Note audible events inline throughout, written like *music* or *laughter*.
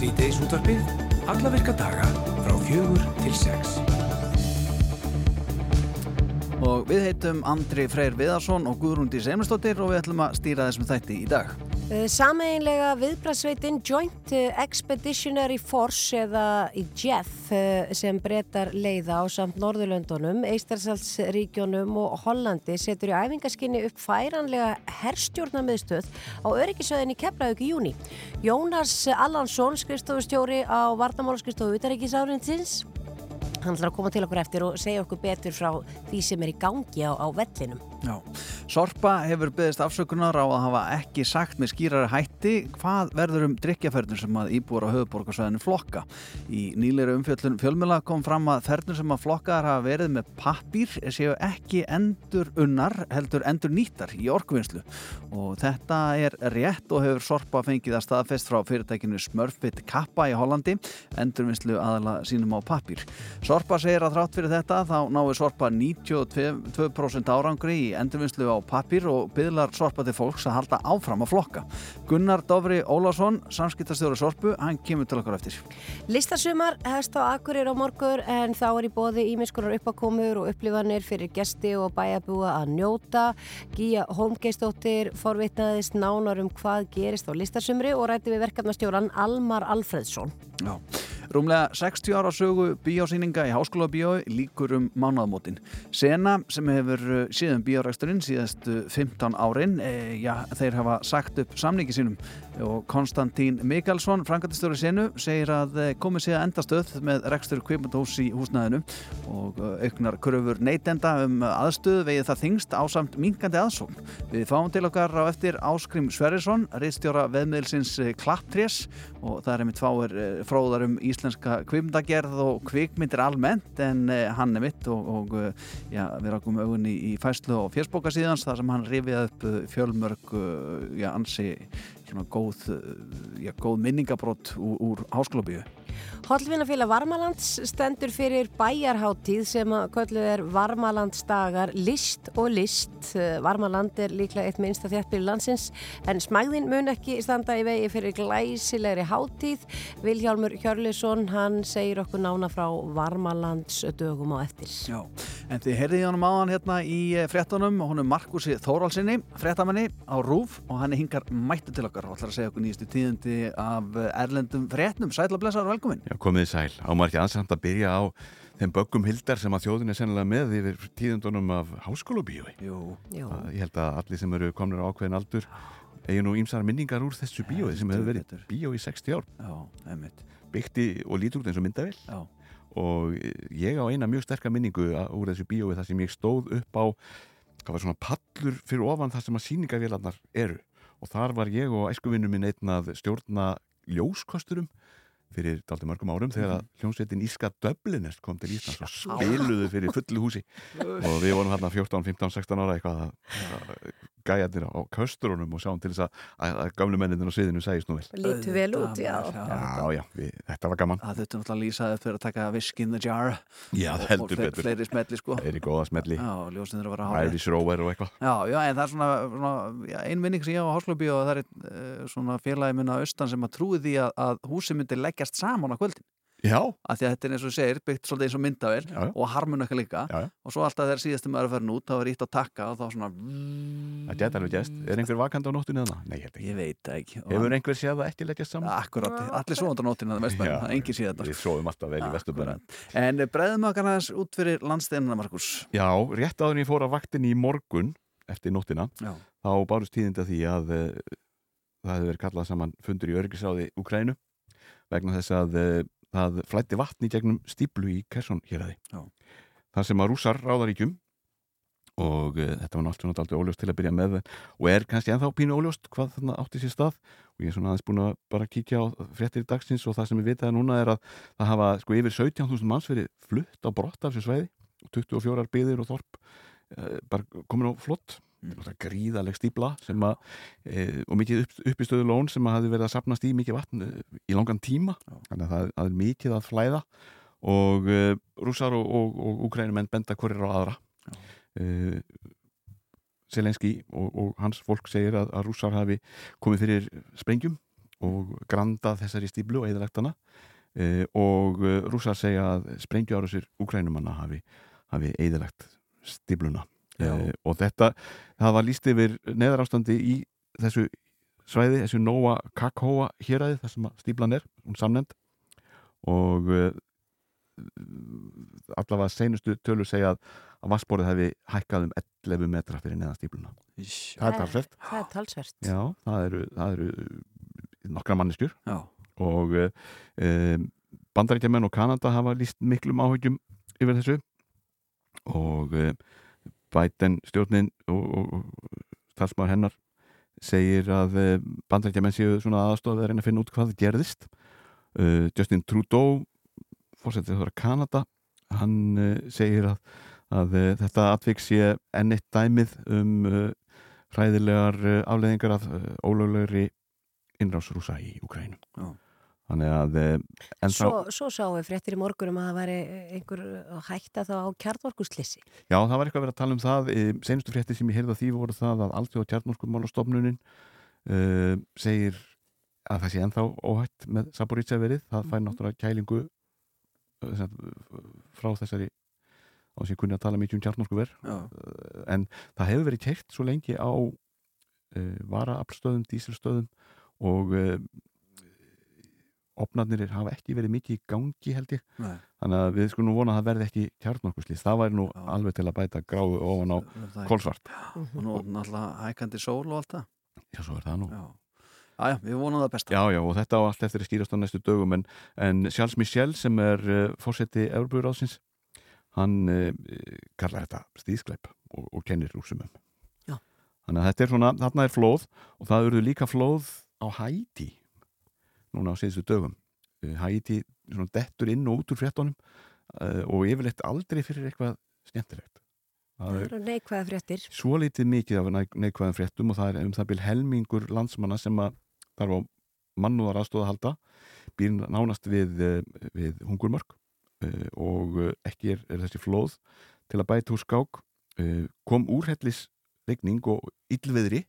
Sýteis útvarpið, alla virka daga frá fjögur til sex. Og við heitum Andri Freyr Viðarsson og Guðrúndi Seimestóttir og við ætlum að stýra þessum þætti í dag. Eh, Sameinlega viðbrasveitin Joint Expeditionary Force eða JEF eh, sem breytar leiða á samt Norðurlöndunum, Eistarsalsríkjónum og Hollandi setur í æfingaskinni upp færanlega herstjórnarmiðstöð á öryggisöðinni Keflavík í júni. Jónas Allansson, skrifstofustjóri á Vardamálaskristofu Utaríkisárinsins, hann ætlar að koma til okkur eftir og segja okkur betur frá því sem er í gangi á, á vellinum. Já. Sorpa hefur byggðist afsökunar á að hafa ekki sagt með skýrari hætti hvað verður um drikkjaförnur sem að íbúar á höfuborgarsvæðinu flokka. Í nýleira umfjöllun fjölmjöla kom fram að fernur sem að flokkaðar hafa verið með pappír séu ekki endur unnar heldur endur nýttar í orkuvinnslu og þetta er rétt og hefur Sorpa fengið að staðfest frá fyrirtækinu Smurfit Kappa í Hollandi endurvinnslu aðala sínum á pappír. Sorpa segir að þrátt fyrir þetta þá náðu Sorpa 92% árangri í endurvinnslu á pappír og byðlar Sorpa til fólks að halda áfram að flokka. Gunnar Dofri Ólásson, samskiptastjóru Sorpu, hann kemur til okkur eftir. Listasumar hefst á Akkurir á morgur en þá er í bóði ímiskunar uppakomur og upplifanir fyrir gesti og bæjabúa að njóta. Gíja Holmgeistóttir forvitnaðist nánar um hvað gerist á listasumri og rætti við verkefnastjóran Almar Alfredsson. Já. Rúmlega 60 ára sögu bíásýninga í Háskóla bíói líkur um mánuðamótin. Sena sem hefur uh, síðan bíóræksturinn síðastu 15 árin, e, já, þeir hafa sagt upp samningi sínum. Og Konstantín Mikalsson, frangatistöru Senu, segir að eh, komið sér endastöð með rekstur kvipmundhús í húsnæðinu. Og uh, auknar kröfur neytenda um aðstöð vegið það þingst ásamt minkandi aðsókn. Við fáum til okkar á eftir Áskrim Sverrisson, reistjóra veðmiðilsins Klapptrés. Og það er einmitt fáir fróðar um íslenska kvipmyndagerð og kvikmyndir almennt en hann er mitt og, og já, við rákum augunni í fæslu og fjersbóka síðans þar sem hann rifiði upp fjölmörg já, ansi svona góð, já, góð minningabrót úr, úr háskólabíu Hollvinnafélag Varmalands stendur fyrir bæjarháttíð sem að kölluð er Varmalandsdagar list og list. Varmaland er líklega eitt minnsta þjættbyrju landsins en smæðin mun ekki standa í vegi fyrir glæsilegri háttíð. Viljálmur Hjörlisson, hann segir okkur nána frá Varmalands dögum á eftir. Já, en þið heyrðið hann áðan hérna í frettunum og hún er Markusi Þóralsinni, frettamanni á Rúf og hann er hingar mættu til okkar og ætlar að segja okkur nýjastu tíðandi af erlendum frettnum. Sætla blessaður og velkomin. Já, komið sæl. Ámar ekki ansamt að byrja á þeim böggum hildar sem að þjóðin er sennilega með yfir tíðundunum af háskólubíói. Jú. Jú. Ég held að allir sem eru komin á ákveðin aldur eigi nú ímsar minningar úr þessu bíói sem hefur verið bíó í 60 ár. Já, einmitt. Bygti og lítur út eins og myndavill. Já. Og ég á eina mjög sterkar minningu úr þessu bíói þar sem ég stóð upp á hvað var svona pallur fyrir ofan það sem að síningavélarnar eru. Og þar var ég og æskuvinnum minn einn að stjórna ljóskosturum fyrir daldi mörgum árum þegar að hljómsveitin Íska Döblinest kom til Íslands og spiluðu fyrir fullu húsi. Og við vorum hérna 14, 15, 16 ára eitthvað að gæjarnir á kösturunum og sjáum til þess að, að gamlu mennininn á sviðinu segist nú vel. Lítu vel út, já. Já, já, við, þetta var gaman. Það þurftum alltaf að lýsa þetta fyrir að taka Whisk in the Jar. Já, og, heldur og fle betur. fleiri smelli sko. Það er í góða smelli. Já, ljósinn þeirra að vera hálfið Irish Rover og eitthvað. Já, já, en það er svona, svona já, ein vinning sem ég á á Háslubí og það er uh, svona félagi minna austan sem að trúi því að, að húsi myndi leggjast saman á kvöldin Já, af því að þetta er eins og segir, byggt svolítið eins og myndavel Já, já. og harmun eitthvað líka. Og svo alltaf þegar síðastum maður er farin út þá er ítt að takka og þá svona það geta alveg gæst Er einhver vakandi á nóttinu eða? Nei, ég ég veit ekki. Og Hefur einhver séð það ekki leggjast saman? Akkurat, allir svo undan nóttina það veist Já. það, engin síðan þetta Við sofum alltaf vel í vesturbænum En breðum okkar aðeins út fyrir landsteinuna Markus Já, rétt áður en ég fór að vaktinni í morgun eftir nóttina að Ukrænu vegna þess að uh, það flætti vatni í gegnum stíplu í Kersson hér aði. Það sem að rússar ráðaríkjum og uh, þetta var náttúrulega aldrei óljóst til að byrja með og er kannski ennþá pínu óljóst hvað þarna átti sér stað. Og ég er svona aðeins búin að bara kíkja á fréttir dagsins og það sem við vitaði núna er að það hafa sko yfir 17.000 manns verið flutt á brott af sér svæði. 24 byðir og þorp uh, bara komin á flott mm. gríðaleg stíbla að e, og mikið upp, uppistöðu lón sem hafi verið að sapnast í mikið vatn e, í langan tíma Já. þannig að það að er mikið að flæða og e, rússar og, og, og úkrænumenn benda hverjir á aðra e, Selenski og, og hans fólk segir að, að rússar hafi komið fyrir sprengjum og grandað þessari stíblu og eðalegt hana e, og rússar segja að sprengju árásir úkrænumanna hafi, hafi eðalegt stíbluna E, og þetta, það var líst yfir neðar ástandi í þessu svæði, þessu Nóa Kakóa héræði, þar sem að stíblan er, hún samnend og uh, allavega seinustu tölur segja að, að vassborðið hefði hækkað um 11 metra fyrir neðan stípluna það er talsvert. Það er talsvert. já, það eru, það eru nokkra manneskjur. Já. og um, bandarækjaman og Kanada hafa líst miklum áhugjum yfir þessu. Og um, Biden stjórnin og, og, talsmaður hennar segir að um, bandarækjaman séu svona aðstofið að reyna að finna út hvað gerðist. Uh, Justin Trudeau fórsetið þóra Kanada hann uh, segir að, að uh, þetta atvik sé enn eitt dæmið um hræðilegar afleðingar af ólöglegri innrásrúsa í Ukrænum að en Svo, þá, svo sáum við fréttir í morgunum að það væri einhver hætta þá á kjarnorkuslissi. já það var eitthvað að vera að tala um það. Senustu frétti sem ég heyrði að því voru það að Alþjóð og Tjarnorkumálastofnunin uh, segir að það sé ennþá óhætt með Saborítsja verið, það fær náttúrulega kælingu uh, sem, uh, frá þessari á sem ég kunni að tala mikið um uh, en það hefur verið keirt svo lengi á uh, varaaflstöðum, dísilstöðum og uh, opnarnir hafa ekki verið mikið í gangi held ég, Nei. þannig að við skulum vona að það verði ekki tjarnorkuslið, það væri nú Já. alveg til að bæta gráu ofan á kolsvart. Og nú náttúrulega hækandi sól og allt það. Já, svo er það nú. Já, Æja, við vonum það besta. Já, já, og þetta á allt eftir að skýrast á næstu dögum en, en Charles Michel sem er uh, fórseti Európauráðsins hann uh, kallar þetta stíðskleip og, og kennir rúsum um. Já. Þannig að þetta er svona, þarna er flóð og það eru líka flóð á Hæti núna á síðustu dögum. Uh, Hæti svona dettur inn og út úr fréttonum uh, og yfirleitt aldrei fyrir eitthvað skemmtilegt. Það er eru neikvæða fréttir. svo litið mikið af neik- neikvæðum fréttum og það er um það byrj helmingur landsmanna sem að þarf á mannúðar aðstóða að halda. Býr nánast við, eh, við hungurmörk og eh, ekki er, er þessi flóð til að bæta úr skák. Kom úrhellis regning og illveðri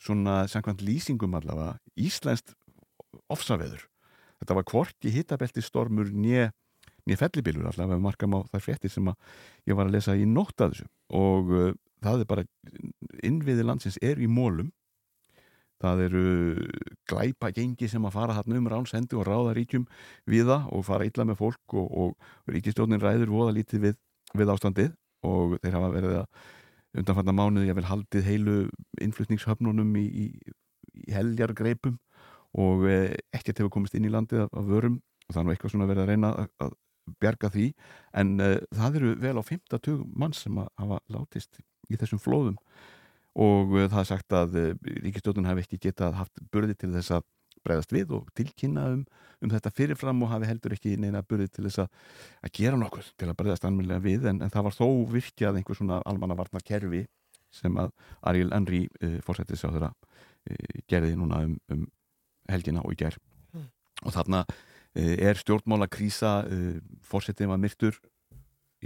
svona samkvæmt lýsingum allavega íslenskt ofsaveður. Þetta var hvorki hitabelti stormur nýja fellibilur allavega við markam á þær fréttir sem að ég var að lesa í nótt að þessu. Og uh, það er bara innviði landsins er í mólum það eru glæpa gengi sem að fara þarna um ránsendi og ráða ríkjum við það og fara illa með fólk og, og ríkistjórnin ræður voða lítið við, við ástandið. Og þeir hafa verið að undanfarnar mánuði ég vel haldið heilu innflutningshöfnunum í, í, í heljargreipum og eh, ekkert hefur komist inn í landið af, af vörum og það er nú eitthvað svona verið að reyna að, að bjarga því. En uh, það eru vel á 50 mann sem að hafa látist í þessum flóðum. Og uh, það er sagt að uh, ríkistjóðun hafi ekki getað haft burði til þess að bregðast við og tilkynna um, um þetta fyrirfram og hafi heldur ekki neina burði til þess að, að gera nokkuð til að bregðast anmjölega við. En, en það var þó virkjað einhver svona almannavarnar kerfi sem að Ariel uh, fórsættis á þeirra gerði núna um, um helgina og í ger Mm. og þarna uh, er stjórnmála krísa uh, fórsettin var myrtur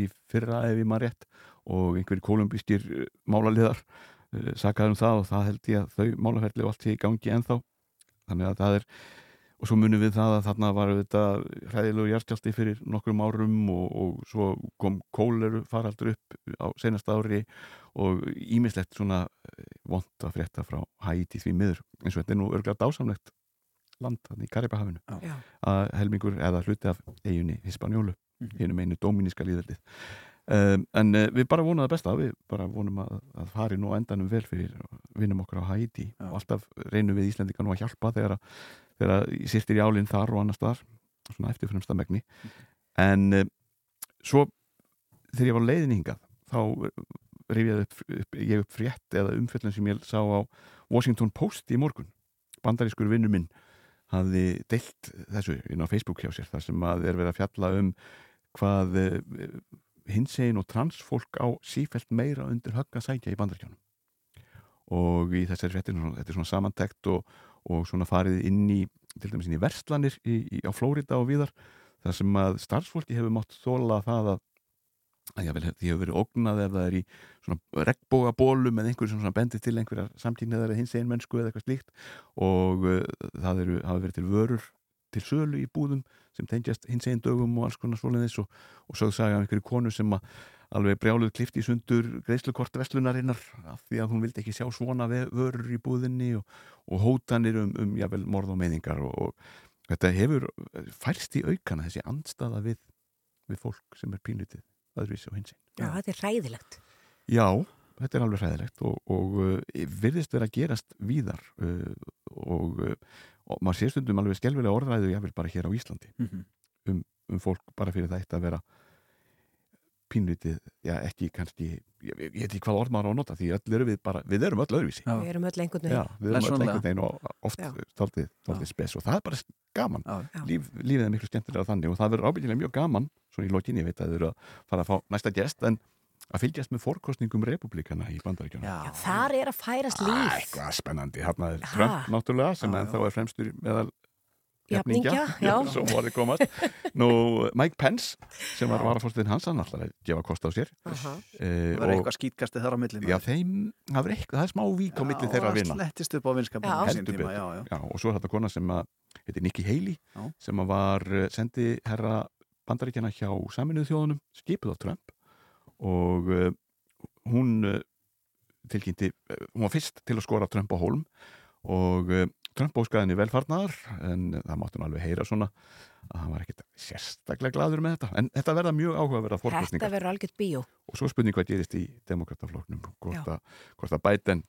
í fyrra ef ég maður rétt og einhverjir kolumbískir uh, málaliðar uh, sakaður um það og það held ég að þau málaferli og allt sé í gangi ennþá. Þannig að það er og svo munum við það að þarna var þetta hræðilegu hjartjálti fyrir nokkrum árum og, og svo kom kóleru faraldur upp á senast ári og ímislegt svona vond að frétta frá Haiti því miður. Eins og þetta er nú örgulega dásamlegt land þannig í Karibahafinu Já. að helmingur eða hluti af eiginni Hispanjólu, Mhm. einu meinu dominíska líðaldið um, en uh, við bara vonum það besta, við bara vonum að, að fari nú endanum vel fyrir vinnum okkur á Haiti Já. og alltaf reynum við Íslendinga nú að hjálpa þegar, að- þegar sýttir í álinn þar og annars þar svona eftirfremsta megni en uh, svo þegar ég var leiðin hingað þá rifjaði upp, upp, ég upp frétt eða umfjöllin sem ég sá á Washington Post í morgun bandarískur vinnur minn hafði deilt þessu inn á Facebook hjá sér þar sem að er verið að fjalla um hvað hinsegin og transfólk á sífælt meira undir högg að sækja í bandaríkjónum og í þessari fréttin þetta er svona samantekt og, og svona farið inn í til dæmis inn í verslanir í, í, á Flórida og víðar þar sem að starfsfólki hefur mátt þóla það að, að ég hefur verið ógnað ef það er í svona regnbógabólum eða einhverjum svona bendir til einhverjar samkynniðar eða hins einn mennsku eða eitthvað slíkt. Og uh, það eru, hafa verið til vörur til sölu í búðum sem tengjast hins einn dögum og alls konar svoleiðis. Og, og sögðu sagði af einhverju konu sem að alveg brjáluð klifti í sundur greiðslukort veslunarinnar af því að hún vildi ekki sjá svona vörur í búðinni og, og hótanir um, um jável morð og meðingar og, og þetta hefur færst í aukana þessi andstaða við, við fólk sem er pínlitið öðruvísi og hins. Já, þetta er ræðilegt. Já, þetta er alveg ræðilegt og, og uh, virðist vera að gerast víðar uh, og, uh, og maður sé stundum alveg skelvilega orðræðu vil bara hér á Íslandi mm -hmm. um, um fólk bara fyrir þetta að vera pínlitið, já ekki kannski ég, ég veit ekki hvað orð maður á að nota því öll eru við bara, við erum öll öðruvísi. Já. Við erum öll einhvern veginn. Já, við erum öll einhvern veginn og oft stoltið, stoltið spes og það er bara gaman. Líf, lífið er miklu skemmtilega þannig og það verður ábyggilega mjög gaman svona í lokin, ég veit að þau eru að fara að fá næsta gest en að fylgjast með fórkostningum republikana í bandaríkjana Já, þar er að færast líf. Æ, Hvað spennandi, hérna er Trump náttúrulega sem en þá er fremstur meðal jafningja sem voru komast Nú, Mike Pence sem var varafórstuðin hans, hann alltaf að gefa kost á sér. Uh -huh. e, Það var eitthvað skýtkasti þar á millin Já, þeim, það, eitthvað, það er smá vík á millin þeirra að vinna slettist upp á vinskapinu Já, og svo er þetta kona sem að heitir Nikki Haley já. sem var eh, sendi herra bandaríkjana hjá saminuð þjóðunum skipið á Trump. Og uh, hún uh, tilkynnti, uh, hún var fyrst til að skora Trump á holm og Trump óskaði henni velfarnar en það mátti hún alveg heyra svona að hann var ekkert sérstaklega gladur með þetta. En þetta verða mjög áhugaverða fórkostningar Þetta verður algjört bíó. Og svo spurning hvað gerist í demokratafloknum hvort, að Biden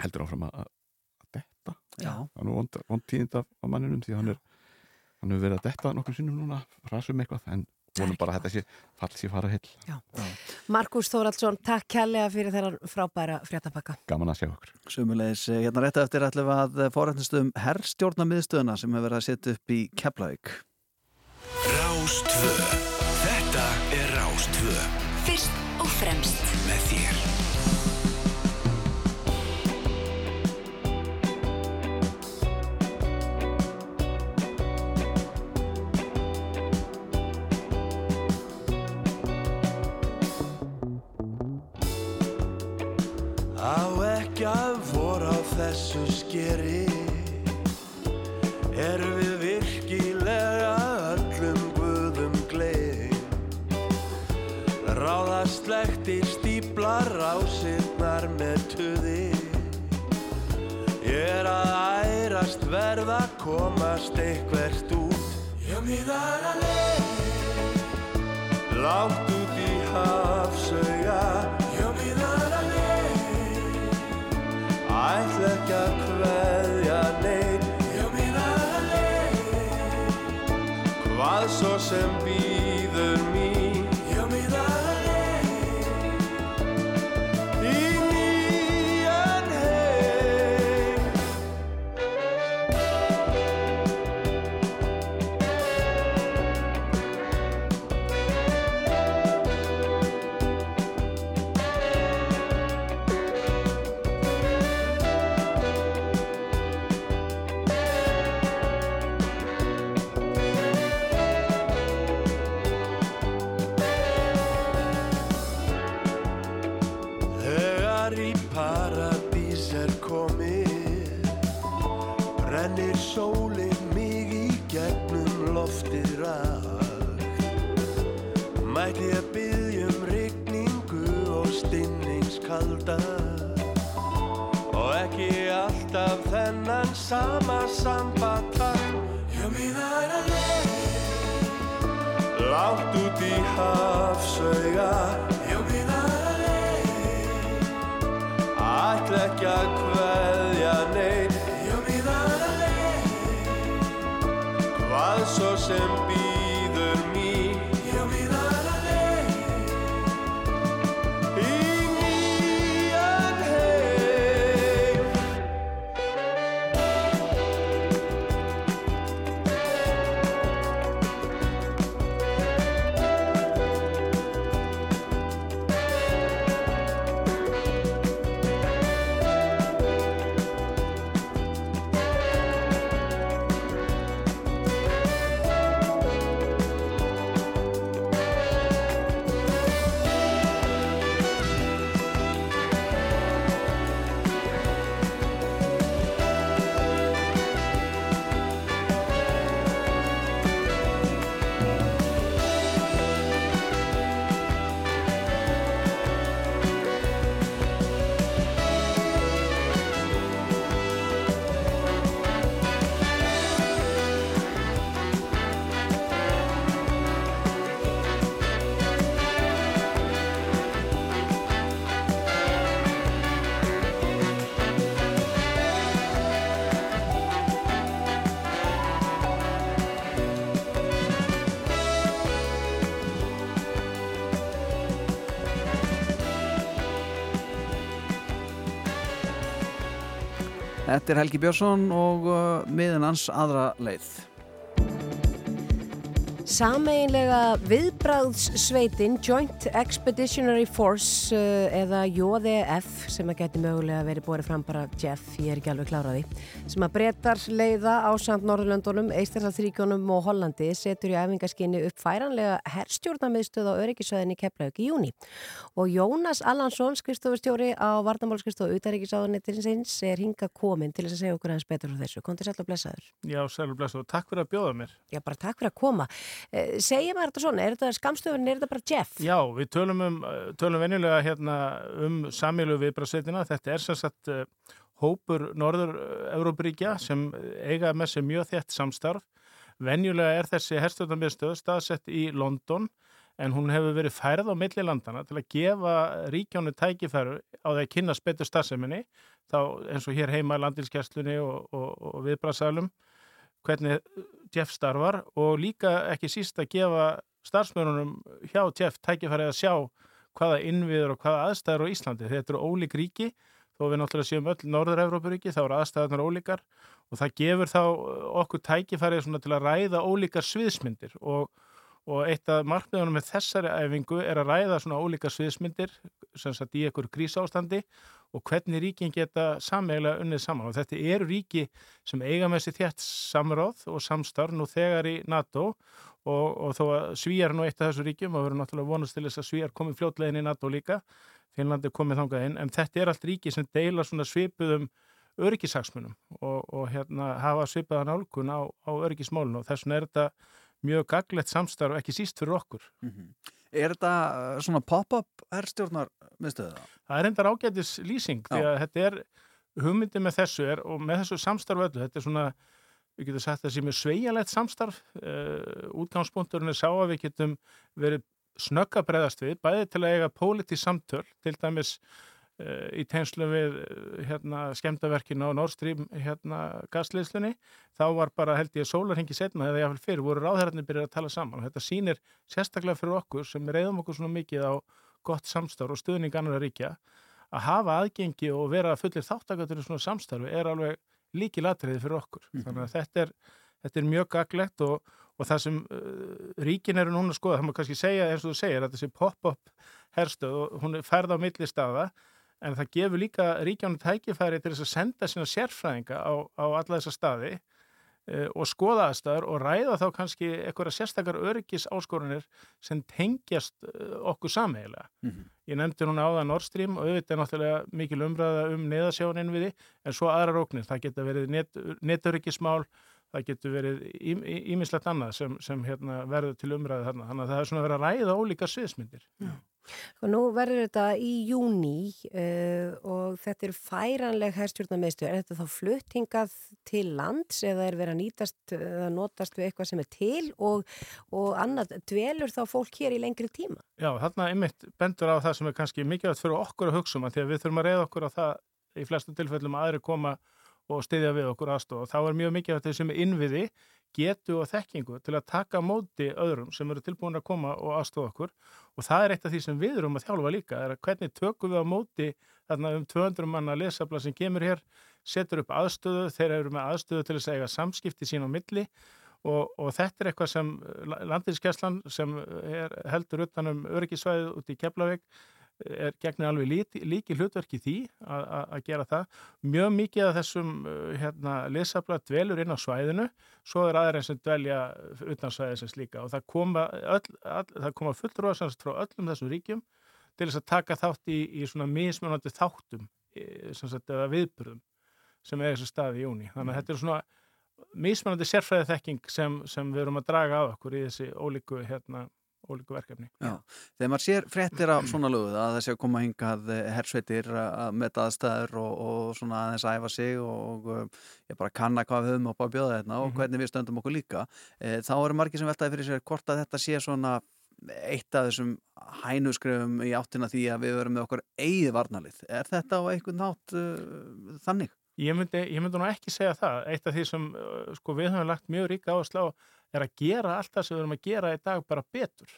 heldur áfram að, að detta. Það er nú vond tíðind af manninum því hann er hann hefur verið að detta nokkur sinnum núna rasum eitthvað en vonum bara að þetta sé falls í fara heil Markus Þóraldsson, takk kærlega fyrir þeirra frábæra fréttapakka Gaman að sjá okkur Sumulegis, eh, hérna rétt eftir ætlum við að forrætnistum herrstjórna miðstöðuna sem hefur verið að setja upp í Keflavík. Rástvö Þetta er Rástvö Fyrst og fremst ærast verða komast eitthvert út. Mér er að leið. Látt út í hafsauga. Ætla ekki að hveðja neitt Já, mín aða leið. Hvað svo sem býður alltaf þennan sama sambata Já, mín aðra leið Látt út í hafsauga. Já, mín aðra leið Ætla ekki að hveðja neitt Já, mín aðra leið Hvað svo sem Er Helgi Björnsson og uh, miðin hans aðra leið. Sameinlega viðbráðssveitin Joint Expeditionary Force uh, eða JDF sem að geti mögulega verið borið fram bara Jeff, ég er ekki alveg kláraði sem að breytar leiða á samt Norðurlöndunum, Eistarsaldsríkjónum og Hollandi setur í æfingaskinni upp færanlega herrstjórnamiðstöð á öryggisvæðinni Keflaug í júni og Jónas Allansson, skristofustjóri á Vardamálskristofu Utaríkisáðunetinsins er hinga komin til þess að segja okkur aðeins betur frá þessu. Kom til sæl og blessaður. Já, sæl og blessaður. Takk fyrir að bjóða mér. Já, bara takk fyrir að koma. Eh, Segja maður þetta svona, er þetta skamstöfun, er þetta bara Jeff? Já, við tölum, um, tölum venjulega hérna um samílu viðbrasveitina. Þetta er sem sagt uh, hópur Norður-Európaríkja sem eiga með sér mjög þétt samstarf. Venjulega er þessi herstjórnarmiðstöð staðsett í London en hún hefur verið færð á milli landana til að gefa ríkjónu tækifæru á því að kynna betur starfseminni þá eins og hér heima í landilskerslunni og, og, og viðbrasalum hvernig Jeff starfar og líka ekki síst að gefa starfsmörunum hjá Jeff tækifæri að sjá hvaða innviður og hvaða aðstæður á Íslandi. Þetta eru ólík ríki þó við náttúrulega séum öll Norður-Európaríki þá eru aðstæðunar ólíkar og það gefur þá okkur tækifæri til að ræða ólíkar sviðsmyndir og, og eitt af markmiðunum með þessari æfingu er að ræða svona ólíkar sviðsmyndir sem sagt í einhverju krísástandi og hvernig ríkin geta sammeiglega unnið saman og þetta eru ríki sem eiga með sér þjætt samráð og samstarf nú þegar í NATO og, og þó að Svíjar nú eitt af þessu ríkjum og verður náttúrulega vonast til þess að Svíjar komið fljótlegin í NATO líka Finnlandi komið þangað inn en þetta er allt ríki sem deila svona svipuðum öryggisaksmunum og, og hérna hafa svipaðan álgun á, á öryggismálun og þess vegna er þetta mjög gaglegt samstarf ekki síst fyrir okkur. Mm -hmm. Er þetta uh, svona pop-up herrstjórnar miðstöða? Það er endar ágætis lýsing því að þetta er hugmyndi með þessu er og með þessu samstarf öllu, þetta er svona við getum sagt sé mjög sveigalegt samstarf uh, útgangspunkturinn er sá að við getum verið snögga bregðast við, bæði til að eiga pólitísk samtöl, til dæmis í tengslu við hérna, skemdaverkinu á Nord Stream hérna, gasliðslunni, þá var bara held ég sólarhengi setna eða jáfnvel fyrir voru ráðherrarnir byrjað að tala saman og þetta sýnir sérstaklega fyrir okkur sem reyðum okkur svona mikið á gott samstarf og stuðning annar ríkja að hafa aðgengi og vera fullir þáttakatur í svona samstarfi er alveg líki latriði fyrir okkur. Mm -hmm. Þannig að þetta er, þetta er mjög gaglegt og, og það sem uh, ríkin eru núna að skoða, það má kannski segja eins og þú segir að þessi pop-up herstöð og hún er færð á milli staða en það gefur líka ríkjánu tækifæri til þess að senda sína sérfræðinga á, á alla þessa staði uh, og skoða aðstæður og ræða þá kannski eitthvað sérstakar öryggis áskorunir sem tengjast uh, okkur sameigilega. Mm -hmm. Ég nefndi núna á það Nord Stream og auðvitað er náttúrulega mikil umræða um neðasjánin við því en svo aðra róknir, það geta verið net, netöryggismál, það getur verið ímislegt annað sem, sem hérna, verður til umræðu þarna. Þannig að það er svona verið að ræða ólíka sviðsmyndir. Já. Og nú verður þetta í júni uh, og þetta er færanleg herstjórnarmiðstöð. Er þetta þá fluttingað til lands eða er verið að nýtast eða notast við eitthvað sem er til og, og annað dvelur þá fólk hér í lengri tíma? Já, þarna einmitt bendur á það sem er kannski mikilvægt fyrir okkur að hugsa um að því að við þurfum að reyða okkur á það í flestu tilfellum að aðri koma og styðja við okkur aðstof og þá er mjög mikilvægt að þessum innviði getu og þekkingu til að taka móti öðrum sem eru tilbúin að koma og aðstofa okkur. Og það er eitt af því sem við erum að þjálfa líka, er að hvernig tökum við á móti þarna um 200 manna lesabla sem kemur hér, setur upp aðstöðu, þeir eru með aðstöðu til að segja samskipti sín á milli. Og, og þetta er eitthvað sem landinskeslan sem er, heldur utanum öryggisvæðið út í Keflavík er gegnir alveg líki, líki hlutverki því að gera það. Mjög mikið af þessum uh, hérna, lesabla dvelur inn á svæðinu, svo er aðeins sem dvelja utan svæðisins líka og það koma, koma fullróðsans frá öllum þessum ríkjum til þess að taka þátt í, í svona mismunandi þáttum sagt, eða viðburðum sem er þessu staði í júni. Þannig að mm. þetta er svona mismunandi sérfræðið þekking sem, sem við erum að draga af okkur í þessi ólíku hérna ólíku verkefni. Já. Þegar maður sér frettir af svona löguð að þessi að koma hingað eh, hersveitir að metta aðstæður og, og svona aðeins að æfa sig og ég bara kanna hvað við höfum upp á bjóða þetta og mhm. hvernig við stöndum okkur líka e, þá eru margir sem veltaði fyrir sér hvort að þetta sé svona eitt af þessum hænuskrefum í áttina því að við verum með okkur eigið varnalið. Er þetta á einhvern nátt uh, þannig? Ég myndi, ég myndi nú ekki segja það. Eitt af því sem sko, við höfum lagt mjög ríka á er að gera allt það sem við erum að gera í dag bara betur.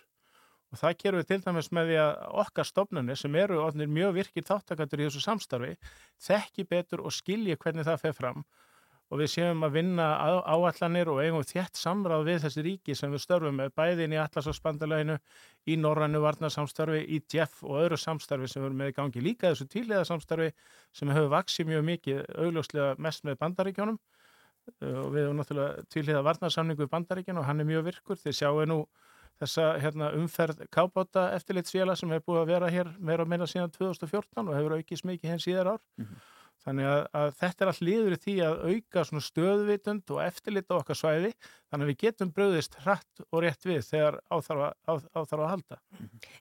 Og það gerum við til dæmis með því að okkar stofnunni sem eru orðnir mjög virkir þáttakandur í þessu samstarfi þekki betur og skilji hvernig það fer fram. Og við séum að vinna áallanir og eigum þétt samráð við þessi ríki sem við störfum með bæðin í Atlasafsbandalæginu, í Norrannu varnarsamstarfi, í Jeff og öðru samstarfi sem við erum með gangi. Líka þessu tíliða samstarfi sem hefur vaksið mjög mikið augljóslega mest með bandaríkjónum og við hefum náttúrulega tíliða varnarsamningu í bandaríkjónu og hann er mjög virkur þið sjáu nú þessa hérna, umferð kábáta eftirlitsfélag sem hefur búið að vera hér meira og meira síðan 2014 og hefur aukist mikið henn síðar ár mm -hmm. Þannig að, að þetta er allt liður í því að auka stöðvitund og eftirlita okkar svæði þannig að við getum bröðist hratt og rétt við þegar áþarf að halda.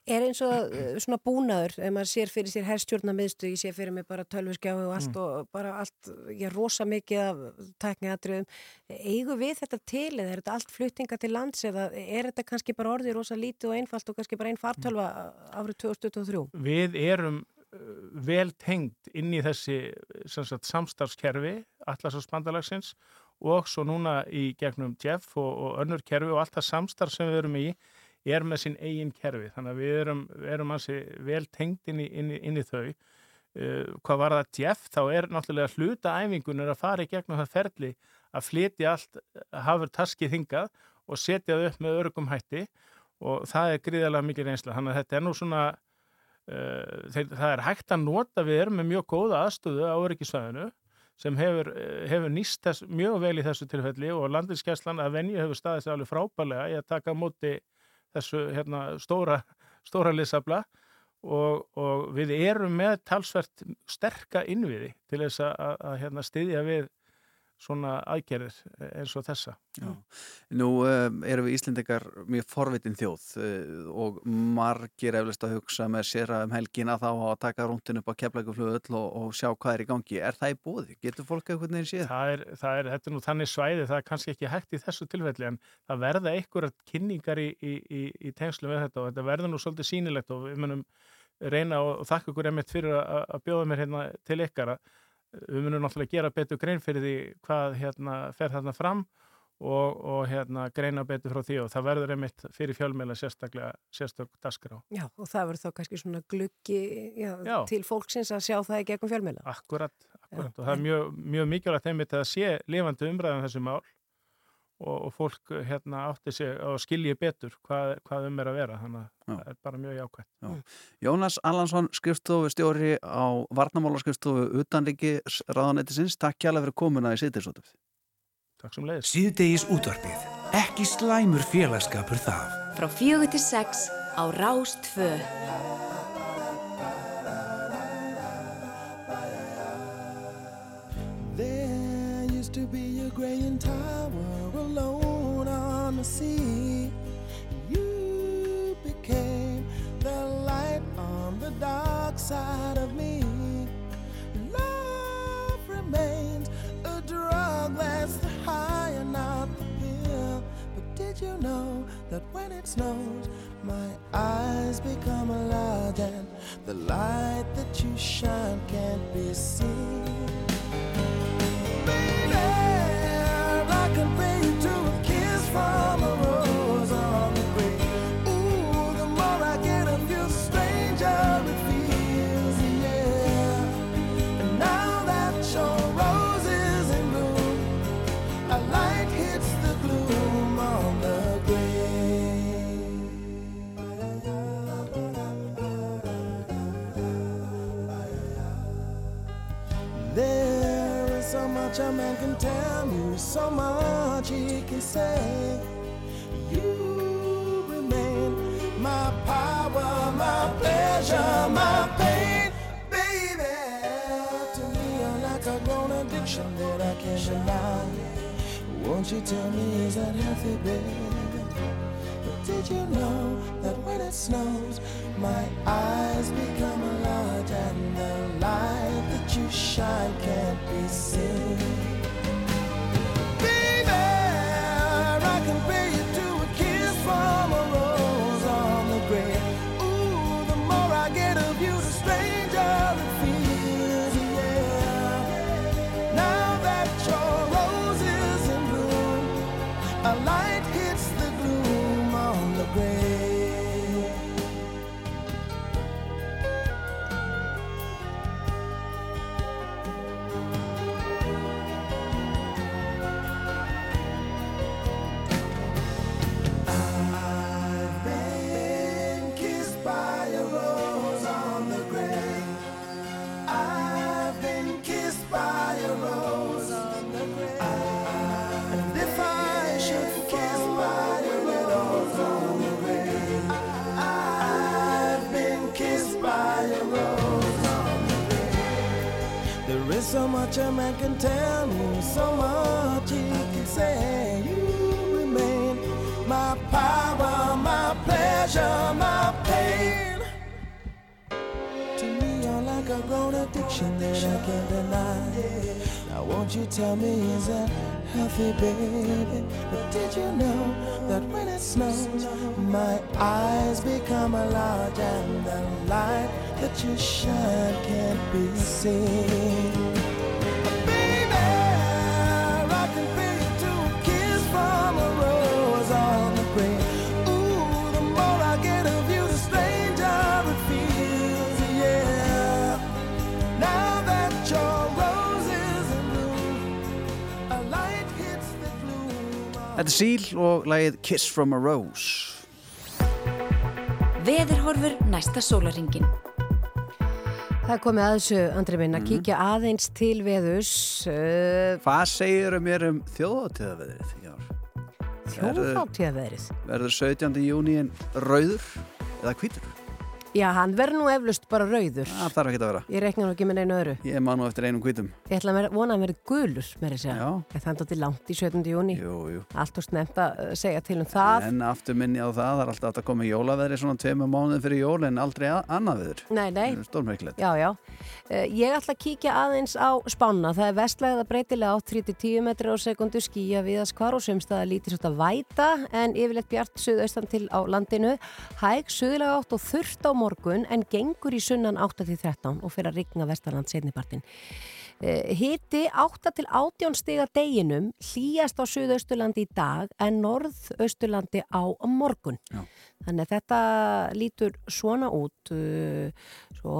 Er eins og uh, svona búnaður, ef maður sér fyrir sér herrstjórnamiðstu, ég sé fyrir mig bara tölvurskjáðu og allt mm. og bara allt, ég er rosa mikið af tækniatriðum, eigu við þetta til eða er þetta allt fluttinga til lands eða er þetta kannski bara orðið rosa lítið og einfalt og kannski bara einn fartölva árið 2023? Við erum vel tengd inn í þessi sagt, samstarfskerfi Atlasafsbandalagsins og svo núna í gegnum Jeff og, og önnur kerfi og allt það samstarf sem við erum í er með sín eigin kerfi. Þannig að við erum, erum vel tengd inn í, inn í, inn í þau. Uh, hvað var það Jeff þá er náttúrulega hlutaæfingunir að fara í gegnum það ferli að flytja allt hafur taskið hingað og setja það upp með örgum hætti og það er gríðarlega mikið reynsla. Þannig að þetta er nú svona Eh, þeir, það er hægt að nota við erum með mjög góða aðstöðu á öryggisvæðinu sem hefur, eh, hefur nýst þess, mjög vel í þessu tilfelli og landinskjæslan að venju hefur staðið sér alveg frábælega í að taka móti þessu hérna, stóra, stóra liðsabla og, og við erum með talsvert sterka innviði til þess að, að, að hérna, styðja við svona aðgerðir eins og þessa. Já. Nú um, erum við Íslendingar mjög forvitin þjóð uh, og margir eflust að hugsa með sér að um helgina þá að taka rúndin upp á keflækuflöðull og, og sjá hvað er í gangi. Er það í bóði? Getur fólk eitthvað nefnir séð? Það er, það er, þetta er nú þannig svæði, það er kannski ekki hægt í þessu tilfelli en það verða einhverjar kynningar í, í, í, í tengslu með þetta og þetta verður nú svolítið sínilegt og við munum reyna og, og þakka ykkur emitt fyrir að bjóða mér hérna til ykkar að við munum náttúrulega gera betur grein fyrir því hvað hérna, fer þarna fram og, og hérna, greina betur frá því og það verður einmitt fyrir fjölmeila sérstaklega sérstök dasgrá. Já og það verður þá kannski svona gluggi já, já. til fólksins að sjá það í gegnum fjölmeila. Akkurat, akkurat. og það er mjög, mjög mikilvægt einmitt að sé lifandi umræðan um þessu mál og, og fólk hérna átti sig og skilji betur hvað, hvað um er að vera þannig að Já. það er bara mjög jákvæmt Já. Jónas Allansson, skrifstofu stjóri á Varnamála skrifstofu utanriki ráðanættisins, takk kjærlega fyrir komuna í Sýtegisútvarpið Takk sem leiðis Sýtegis útvarpið, ekki slæmur félagskapur það. Frá fjögur til sex á Rástfö the sea. You became the light on the dark side of me. Love remains a drug that's the high and not the pill. But did you know that when it snows, my eyes become large and the light that you shine can't be seen? from a rose much a man can tell me, so much he can say. You remain my power, my pleasure, my pain, baby. To me, you're like a grown addiction that I can't deny. Won't you tell me, is that healthy, baby? But did you know that when it snows, my eyes become large and the light that you shine can't be seen? Gloom. Þetta er Seal og lagið Kiss from a Rose. Veðurhorfur næsta sólaringin. Það er komið að þessu, Andri minn, að Mhm. kíkja aðeins til veðus. Uh, Hvað segir mér um þjóðatíðaveðrið í ár? Þjóðháttíðaveðrið. Verður 17. júníin rauður eða hvítur? Já, hann verður nú eflust bara rauður. Það þarf ekki að vera. Ég reikna nú ekki með neinu öðru. Ég man nú eftir einum hvítum. Ég ætla að vera- vona að hann verði gulur, með þess að Já. Það er þannig langt í 17. júni. Jú, jú. Allt og snemt að uh, segja til um það. En aftur minni á það, það er alltaf að koma í jólaveðri svona tveimur mánuðin fyrir jól en aldrei annað veður. Nei, nei. Það stórmerkilegt. Já, já. Uh, ég ætla að kíkja aðeins á spána. Það er vestlæða breytilega á 3-10 metri á sekundu skýja viðast hvar og semstað lítið svolítið að væta en yfirleitt bjart suðaustan til á landinu. Hæg suðlega átt og þurft á morgun en gengur í sunnan 8-13 og fyrir að rigna vestaland setnipartin. Uh, hiti 8-18 stiga deginum hlýjast á suðausturlandi í dag en norðausturlandi á morgun. Já. Þannig að þetta lítur svona út. Uh, svo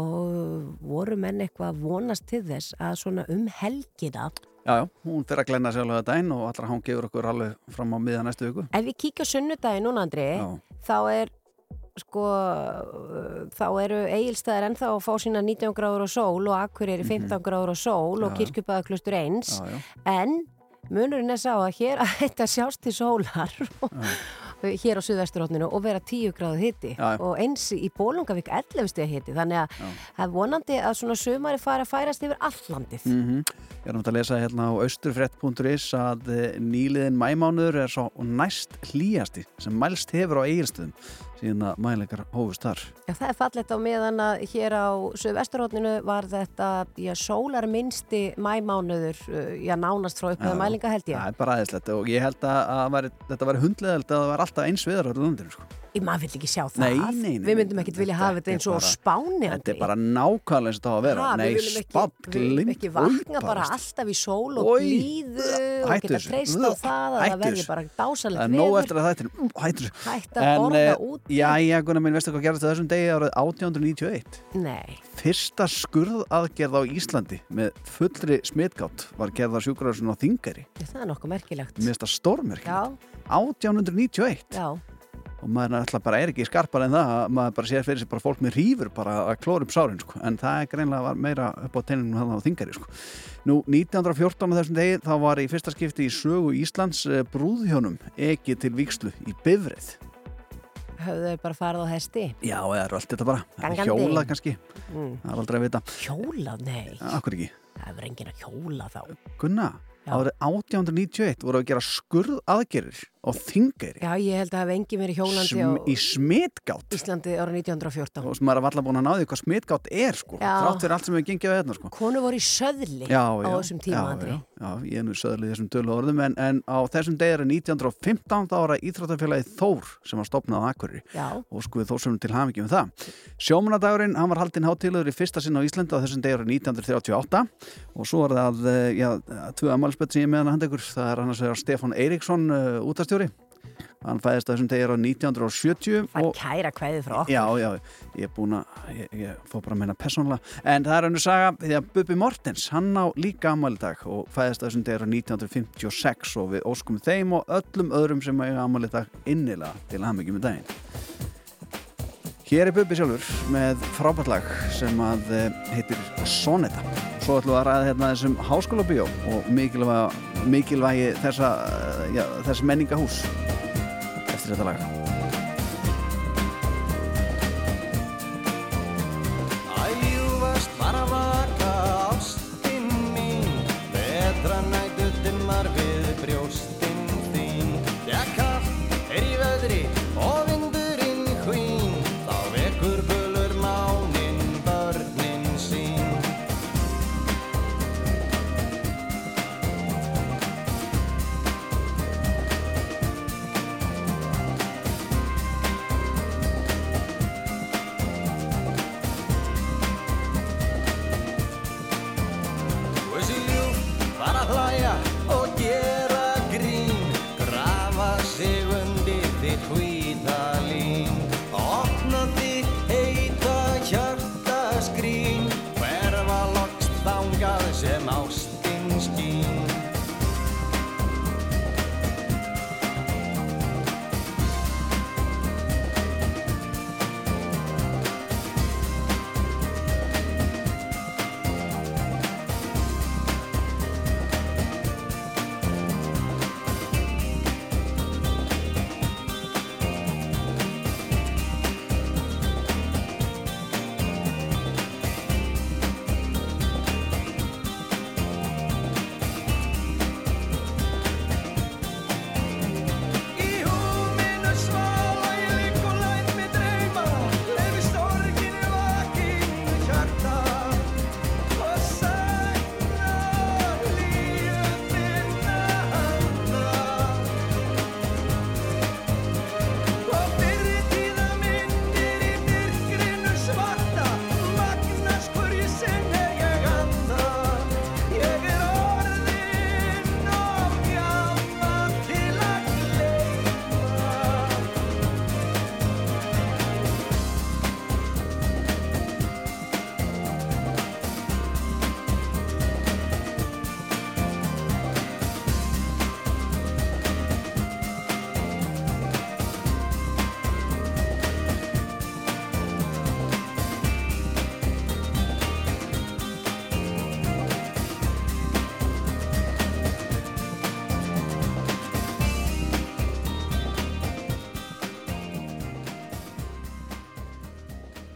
voru menn eitthvað að vonast til þess að svona um helgina Já, já, hún fyrir að glenna sjálf að dæn og allra hún gefur okkur alveg fram á miðan næstu viku. ef við kíkja sunnudagi núna Andri Já. þá er sko þá eru eigilstæðir ennþá að fá sína 19 gráður og sól og akkur er 15 gráður og sól og kirkjubæðaklustur eins. Já, já. en munurinn er sá að hér *laughs* að þetta sjást til sólar *laughs* hér á suðvesturhóttinu og vera 10 gráðu hitti og eins í Bólungavík 11 steg hitti þannig að það er vonandi að svona sumari fara að færast yfir allandið Mm Ég er náttúrulega að lesa hérna á austurfrett.is að eh, nýliðin mæmánuður er svo næst hlýjasti sem mælst hefur á eigilstöðum síðan að mæleikar hófust þar. Já, það er fallegt á meðan að hér á Suðvesturhóttinu var þetta já, sólar minnsti mæmánuður uh, já, nánast frá upphæða Já, mælinga held ég. Það er bara aðeinslegt og ég held að, að væri, þetta væri hundleðald að það var alltaf eins viðar á landinu sko. Ég maður vill ekki sjá það. Nei, nei, nei, Við myndum ekkit vilja hafa þetta eins og spáni. Þetta er bara nákvæmlega eins og það að vera. Ha, Nei, spatt, við viljum ekki vakna bara alltaf í sól og blíðu og geta treyst á það að það verði bara er nóg veður. eftir að þetta er hættur. Hætt að borða eh, úti. Já, já, Gunnar minn, veistu hvað gerðist þessum degi árið 1891? Nei, Fyrsta skurðaðgerð á Íslandi með fullri smitgátt var gerð á sjúkrarhúsinu á Þingari. það er nokkuð merkilegt. Mér finnst það stórmerkilegt. Já, 1891 já. Og maður alltaf bara er ekki skarpar en það að maður bara sér fyrir sig bara fólk með hrífur bara að klóra upp sárin sko. en það er greinlega meira upp á teininum hann á Þingari sko. Nú 1914 á þessum degi þá var í fyrsta skipti í sögu Íslands eh, brúðhjónum ekki til víkslu í Bifrið. Höfðu þau bara farið á hesti? Já, eða er allt þetta bara. Hjólað kannski, Mm. það er aldrei að vita. Hjólað? Nei. Akkur ekki. Það verður enginn að hjóla þá. Gunna, árið 1891 voru að gera skurð aðgerir á Þingari Já, ég held að hafa enginn verið hjólandi á Sm í smitgátt. Íslandi ára 1914. og maður er alltaf búin að náði hvað smitgátt er sko, þrátt fyrir allt sem við gengið á hérna sko. Konu voru í söðli Já, á já, þessum tíma, já, já, já, ég er nú söðlið þessum tölu orðum en, en á þessum degi er 1915 þá var það Íþróttafélagið Þór sem var stopnað á Akureyri. Og sko við þórsum til hamingi með það. Sjómanadagurinn, hann var haldinn hátíðlegur í fyrsta sinn á Íslandi á þessum degi árið 1938 og svo er það, eh, já, tvö ammálspöld sem ég er með hann handa ykkur, það er annars vegar Stefán Eiríksson, uh, útastjóri. Hann fæðist á þessum degi árið 1970 það er og kæra kveðið frá okkur. Já, já, ég er búin að, ég, ég fór bara að meina persónulega, en það er önnur saga því að Bubi Mortens, hann á líka ammæli í dag og fæðist á þessum degi árið 1956 og við óskum þeim og öllum öðrum sem eiga ammæli í dag innilega til hamingi með daginn. Hér er Bubi sjálfur með frábært lag sem að eh, heitir Soneta. Svo ætlum við að ræða hérna þessum háskóla bíó og mikilvægi, mikilvægi þessa, eh, já, þess menningahús eftir þetta lag.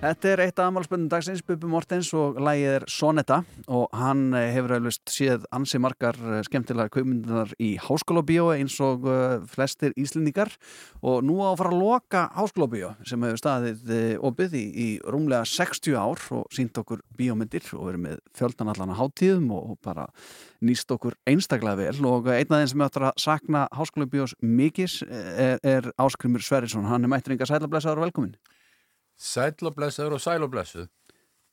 Þetta er eitt af amalspöndum dagsins, Bubi Mortens og lægið er Sonetta. Og hann eh, hefur auðvist séð ansi margar eh, skemmtilegar kaupmyndunar í háskólabíó eins og uh, flestir íslendingar. Og nú á að fara að loka háskólabíó sem hefur staðið opið í, í rúmlega 60 ár og sínt okkur bíómyndir og verið með fjöldan allan að hátíðum og bara nýst okkur einstaklega vel. Og einn af þeim sem áttur að sakna háskólabíós mikis er, er Áskrimur Sverrisson, hann er mættur yngar sælablessaður og velkomin. Sæl og blessaður og sæl og blessuð.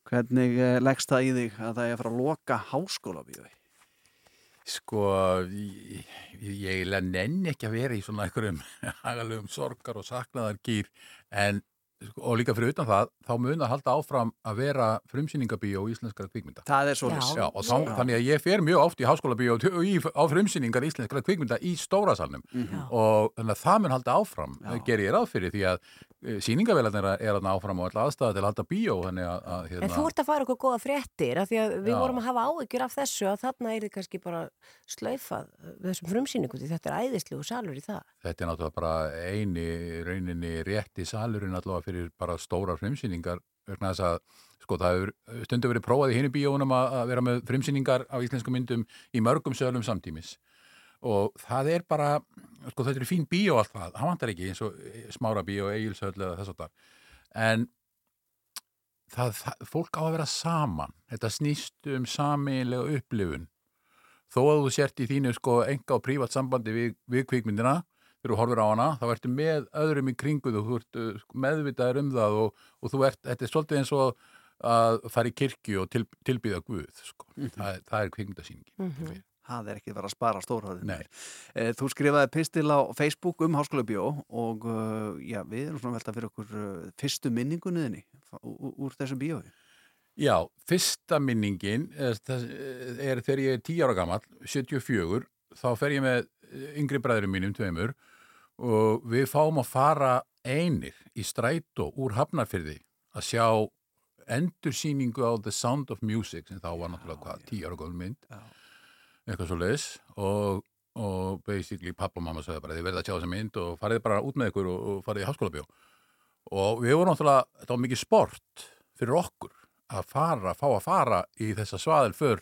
Hvernig eh, leggst það í þig að það er að fara að loka háskólabíói? Sko, ég, ég nenni ekki að vera í svona einhverjum *laughs* hagalögum sorgar og saknaðar gýr en sko, og líka fyrir utan það, þá mun að halda áfram að vera frumsýningabíó í íslenskara kvikmynda. Það er svo Já. Og þá, þannig að ég fer mjög oft í háskólabíó og í, á frumsýningar íslenskara kvikmynda í stórasalnum Já. og þannig að það mun halda áfram, það ger ég ráð fyrir því að síningavélarnir er að áfram og alltaf aðstæða til að halda bíó að, að hérna, En þú ert að fara okkur góða fréttir af því að við Já. vorum að hafa áhyggjur af þessu að þarna er þið kannski bara slaufað við þessum frumsýningu því þetta er æðislegu salur í það. Þetta er náttúrulega bara eini rauninni rétti salurinn allavega fyrir bara stóra frumsýningar vegna þess að sko það hefur stundu verið prófað í hinu bíónum að vera með frumsýningar á íslensku myndum í mörgum sölum samtímis og það er bara, sko þetta er fín bíó allt það, hann vantar ekki eins og smára bíó, eigilsöll eða þess að það en það, það, fólk á að vera saman. Þetta snýst um saminlega upplifun. Þó að þú sért í þínu sko enga og prívat sambandi við, við kvikmyndina þegar þú horfir á hana, þá ertu með öðrum í kringu þú, ert uh, sko, meðvitaður um það og, og þú ert, þetta er svolítið eins og að fara í kirkju og til, tilbyða Guð sko. það, er- það er kvikmyndasýningin Það er ekki verið að spara stórhóðin. Nei. Þú skrifaði pistil á Facebook um háskólabíó og uh, já, við erum svona velta fyrir okkur uh, fyrstu minningunniðinni úr, þessu bíói. Já, fyrsta minningin er, þegar ég er 10 ára gammal 74, þá fer ég með yngri bræðurum mínum tveimur og við fáum að fara einir í strætó úr Hafnarfyrði að sjá endursýningu á The Sound of Music sem þá var náttúrulega hvað, 10 ára góðum mynd Já. Eitthvað svo leis og, og basically pappa og mamma sagði bara þið verða að sjá þessa mynd og farið bara út með ykkur og, og farið í háskólabjó og við vorum náttúrulega, þetta var mikið sport fyrir okkur að fara, fá að fara í þessa svaðil för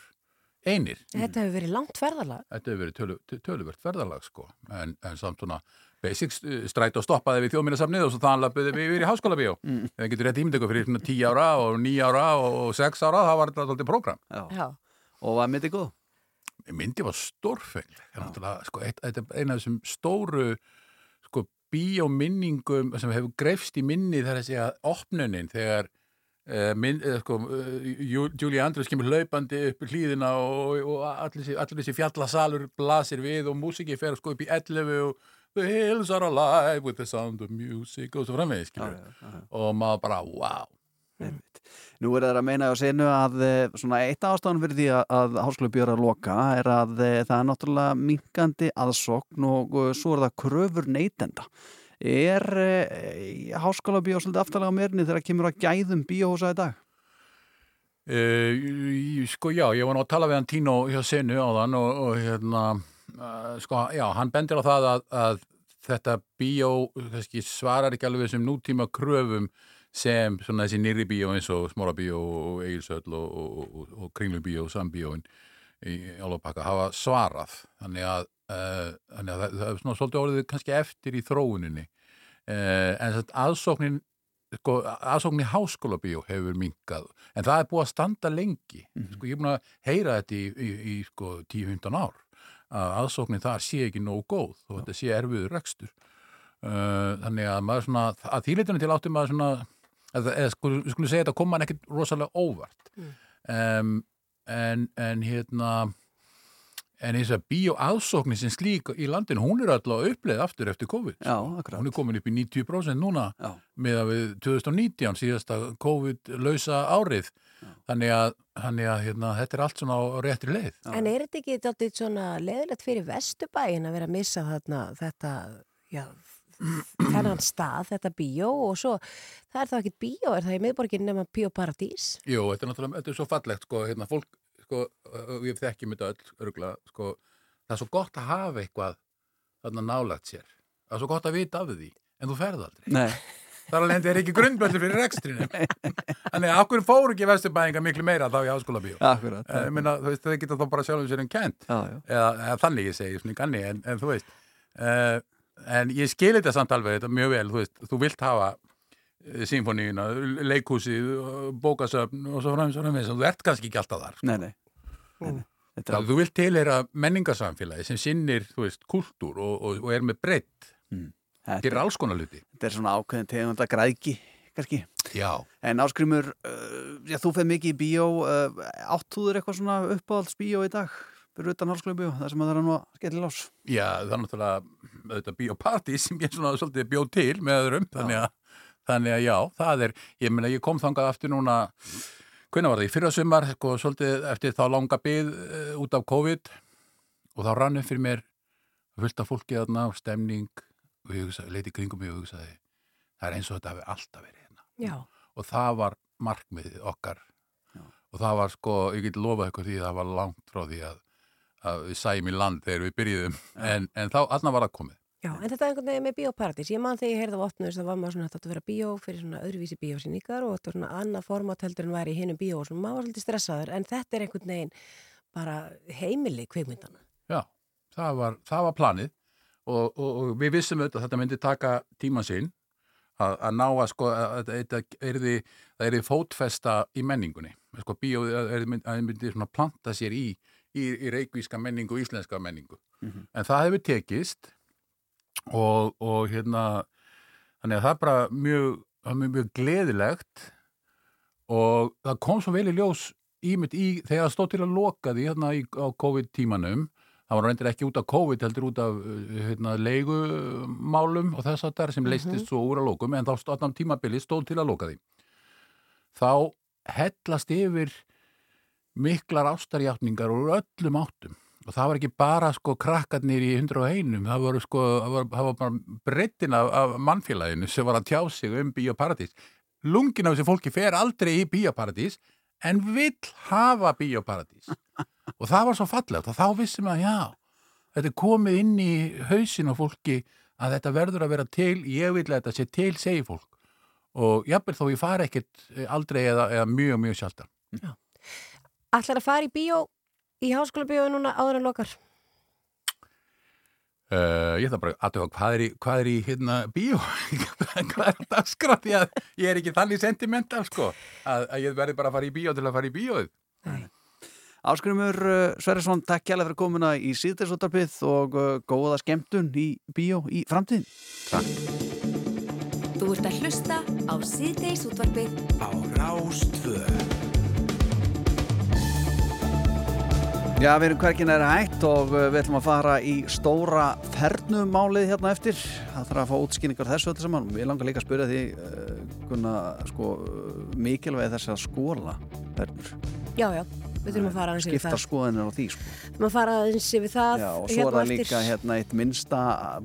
einir. Þetta hefur verið langt ferðalag. Þetta hefur verið tölu, töl- töluvert ferðalag sko, en, en samt svona basic st- strætó stoppaði við þjóðminnarsafnið og svo þannig löpuði við yfir í háskólabíó. Mm. Það getur rétt ímynd ykkur fyrir 10 ára og 9 ára og 6 ára, það var þetta alltaf prógram. Já. Já. Og var myndið góð? Myndi var stórfengleg sko, eina af þessum stóru sko, bíóminningum sem hefur greifst í minni þegar að segja opnunin þegar uh, minn, uh, sko, uh, Julie Andrews kemur hlaupandi upp í hlýðina og, og allir, þessi- allir þessi fjallasalur blasir við og músiki fer sko, upp í 11 og The hills are alive with the sound of music og svo framvegis skilur. og maður bara, wow Einmitt. Nú er það að meina á senu að eh, svona eitt ástæðan fyrir því að, að háskóla bjóra að loka er að eh, það er náttúrulega minkandi aðsókn og, svo er það kröfur neytenda. Er e, háskóla bjóra svolítið aftalega á mérni þegar kemur að gæðum bíóhúsa í dag? Uh, sko já, ég var nú að tala við hann Tino hjá Senu á þann og, og hérna, sko já, hann bendir á það að, að þetta bíó kannski, svarar ekki alveg þessum nútíma kröfum sem svona þessi nýri bíó eins og Smára bíó og Egilsöll og, og, og, og Kringlum bíó og Sambíóin í Álopakka hafa svarað. Þannig að, uh, þannig að það, það er svona svolítið orðið kannski eftir í þróuninni. Uh, en aðsóknin sko, aðsóknin í háskólabíó hefur minkað, en það er búið að standa lengi, sko, ég er búin að heyra þetta í, í, í sko, 10-15 ár að aðsóknin þar sé ekki nógu góð og þetta sé erfiður rekstur. Uh, þannig að maður svona að þýleitunum til áttum maður svona eða, eða sko, við skulum segja þetta kom mann ekkit rosalega óvart. Um, en, en hérna en eins og bíó aðsóknin sem slík í landinu, hún er alltaf að uppleið aftur eftir COVID. Já, hún er komin upp í 90% núna Já. með að við 2019 síðasta COVID-lausa árið. Þannig að, þannig að hérna, þetta er allt svona á réttri leið. En er þetta ekki svona leðilegt fyrir Vesturbæin að vera að missa þarna þetta, já, þennan stað, þetta bíó og svo, það er þá ekkit bíó, er það í miðborgin nema Bíóparadís? Jú, þetta er náttúrulega, þetta er svo fallegt sko, hérna, fólk, sko, við þekkjum þetta öll, örgulega, sko, það er svo gott að hafa eitthvað þarna nálagt sér, það er svo gott að vita af því, en þú ferð aldrei Nei. *laughs* þar að lendi er ekki grundböldur fyrir rekstrinu *laughs* þannig að okkur fóru ekki vesturbæðinga miklu meira þá í háskóla bíó Akkurat. ég meina, þú veist, þau geta þá bara sjálfum sér um kent Já, já. eða, eða þannig ég segi, en, en þú veist uh, en ég skil þetta samt alveg þetta mjög vel, þú veist, þú vilt hafa uh, symfóníuna, leikhúsið bókasöfn og svo framins og framins og þú ert kannski ekki alltaf þar Nei, nei, nei, nei. Þetta er Þú vilt tilheyra menningarsamfélagi sem sinnir, þú veist, kultúr og, og, og er með breytt, Þetta, gerir alls konar hluti. þetta er svona ákveðin tegunda græðki, kannski. Já. En áskrimur, uh, já, þú feð mikið í bíó, uh, áttúður eitthvað svona uppáhalds bíó í dag, fyrir utan halskóla bíó, það sem að það er nú að skella lás. Já, það er náttúrulega auðvitað bíóparti sem ég svona svolítið bjóð til með öðrum, þannig að, þannig að já, það er, ég meina, ég kom þangað aftur núna, hvernig var það, í fyrra sumar, sko, svolítið eftir þá langa byð uh, út af COVID og þá rann upp fyrir mér fullt af fólki þarna, stemning og ég hugsaði, leiti kringum mig og hugsaði, það er eins og þetta hafi alltaf verið hérna. Já, og það var markmiðið okkar. Og það var sko, ég get lofað eitthvað því að það var langt frá því að, að við sæjum í land þegar við byrjuðum. En, en þá allan var það komið. Já, en þetta er einhvern veginn með bíóparadís. Ég man þegar ég heyrði á opnus, það var maður svona, þetta átti að vera bíó fyrir svona öðruvísi bíósýningar og þetta var svona annað format heldur en væri í hinum bíó og svona maður var svolítið stressaður, en þetta er einhvern veginn bara heimili kveikmyndana. Já, það var, það var planið. Og, og, og við vissum auðvitað að þetta myndi taka tíma sinn að, að ná að sko að þetta erði, erði fótfesta í menningunni. Sko bíó að að myndi svona planta sér í, í, í reikvíska menningu og íslenska menningu. En það hefur tekist og, og hérna þannig að það er bara mjög, er mjög, mjög gleðilegt og það kom svo vel í ljós ímynd í þegar það stóð til að loka því hérna í, á COVID-tímanum það var reyndir ekki út af COVID heldur út af uh, hérna, leigumálum og þess að það sem leistist svo úr að lokum en þá á tímabili stóð til að loka því. Þá hellast yfir miklar ástarjátningar úr öllum áttum. Og það var ekki bara sko krakkarnir í 101 það var sko, það var, það var bara breytin af, af mannfélaginu sem var að tjá sig um bíóparadís. Lungin af þessi fólki fer aldrei í bíóparadís en vill hafa bíóparadís. Og það var svo fallegt og þá vissum að já, þetta er komið inn í hausin á fólki að þetta verður að vera til, ég vil að þetta sé til segi fólk. Og jafnvel þó ég fari ekkert aldrei eða, eða mjög, mjög sjaldan Ætlar að fara í bíó, í háskóla bíó núna áður en lokar? Uh, ég þarf bara að aðtöfa hvað er í, hvað er í hérna bíó *laughs* hvað er að dagskrá því að ég er ekki þannig sentimental sko að, að ég verði bara að fara í bíó til að fara í bíóið Áskrumur uh, Sverrisson, takk kjærlega fyrir komuna í síðdeisúttarpið og uh, góða skemmtun í bíó í framtíðin. Takk. Þú ert að hlusta á síðdeis útvarpið á Rástvöð. Já, við erum hvergin er hægt og uh, við ætlum að fara í stóra fernumálið hérna eftir. Það þarf að fá útskýningar þessu þetta saman. Við langar líka að spyrja því uh, kuna, sko, uh, mikilvægi þess að skóla fernur. Já, já, við þurfum að fara aðeins yfir Skipta það. skoðanir á því, sko. Við þurfum að fara aðeins yfir það. Já, og svo er hérna það á eftir. líka hérna eitt minnsta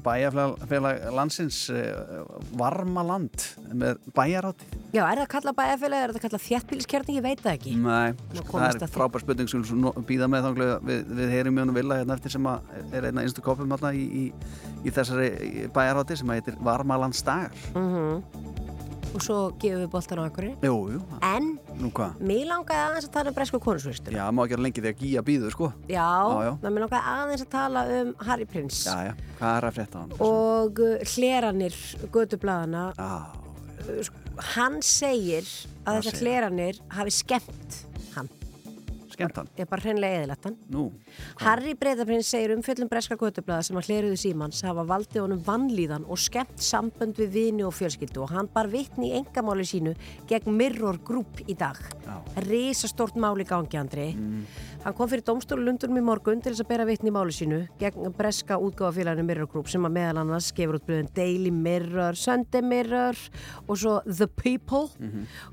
bæjarfélag landsins, uh, Varmaland, með bæjarátti. Já, er það að kalla bæjarfélag, er það að kalla þjættbíliskjarni, ég veit það ekki. Nei, sko, það að er frábær spurning sem við býða með þanglega við, við heyrim mjónu vilja hérna eftir sem er eina einstu kopum í, í, í þessari bæjarátti sem heitir Varmalandsdagar. Mm Og svo gefum við boltan á okkur. Jú, jú, En, mér langaði aðeins að tala um bresku konusvistur. Já, má ekki vera lengi þegar gíja býður, sko. Já, mér langaði aðeins að tala um Harry Prince. Já, já, hvað er að frétta hann? Og uh, hleranir gödublaðana, Já, hann segir að þessar hleranir hafi skemmt. Skemmt hann. Ég er bara hreinlega eðilegt hann. Nú, Harry Breitaprins segir um fjöllum breska gödublaða sem að hleruðu símans hafa valdið honum vannlíðan og skemmt sambönd við vini og fjölskyldu og hann bar vitni í engamáli sínu gegn Mirror Group í dag. Já. Rísastort máli gangi, Andri. Hann kom fyrir domstólu Lundunum í morgun til þess að bera vitni í máli sínu gegn breska útgáfafélaginu Mirror Group sem að meðal annars gefur út blöðin Daily Mirror, Sunday Mirror og svo The People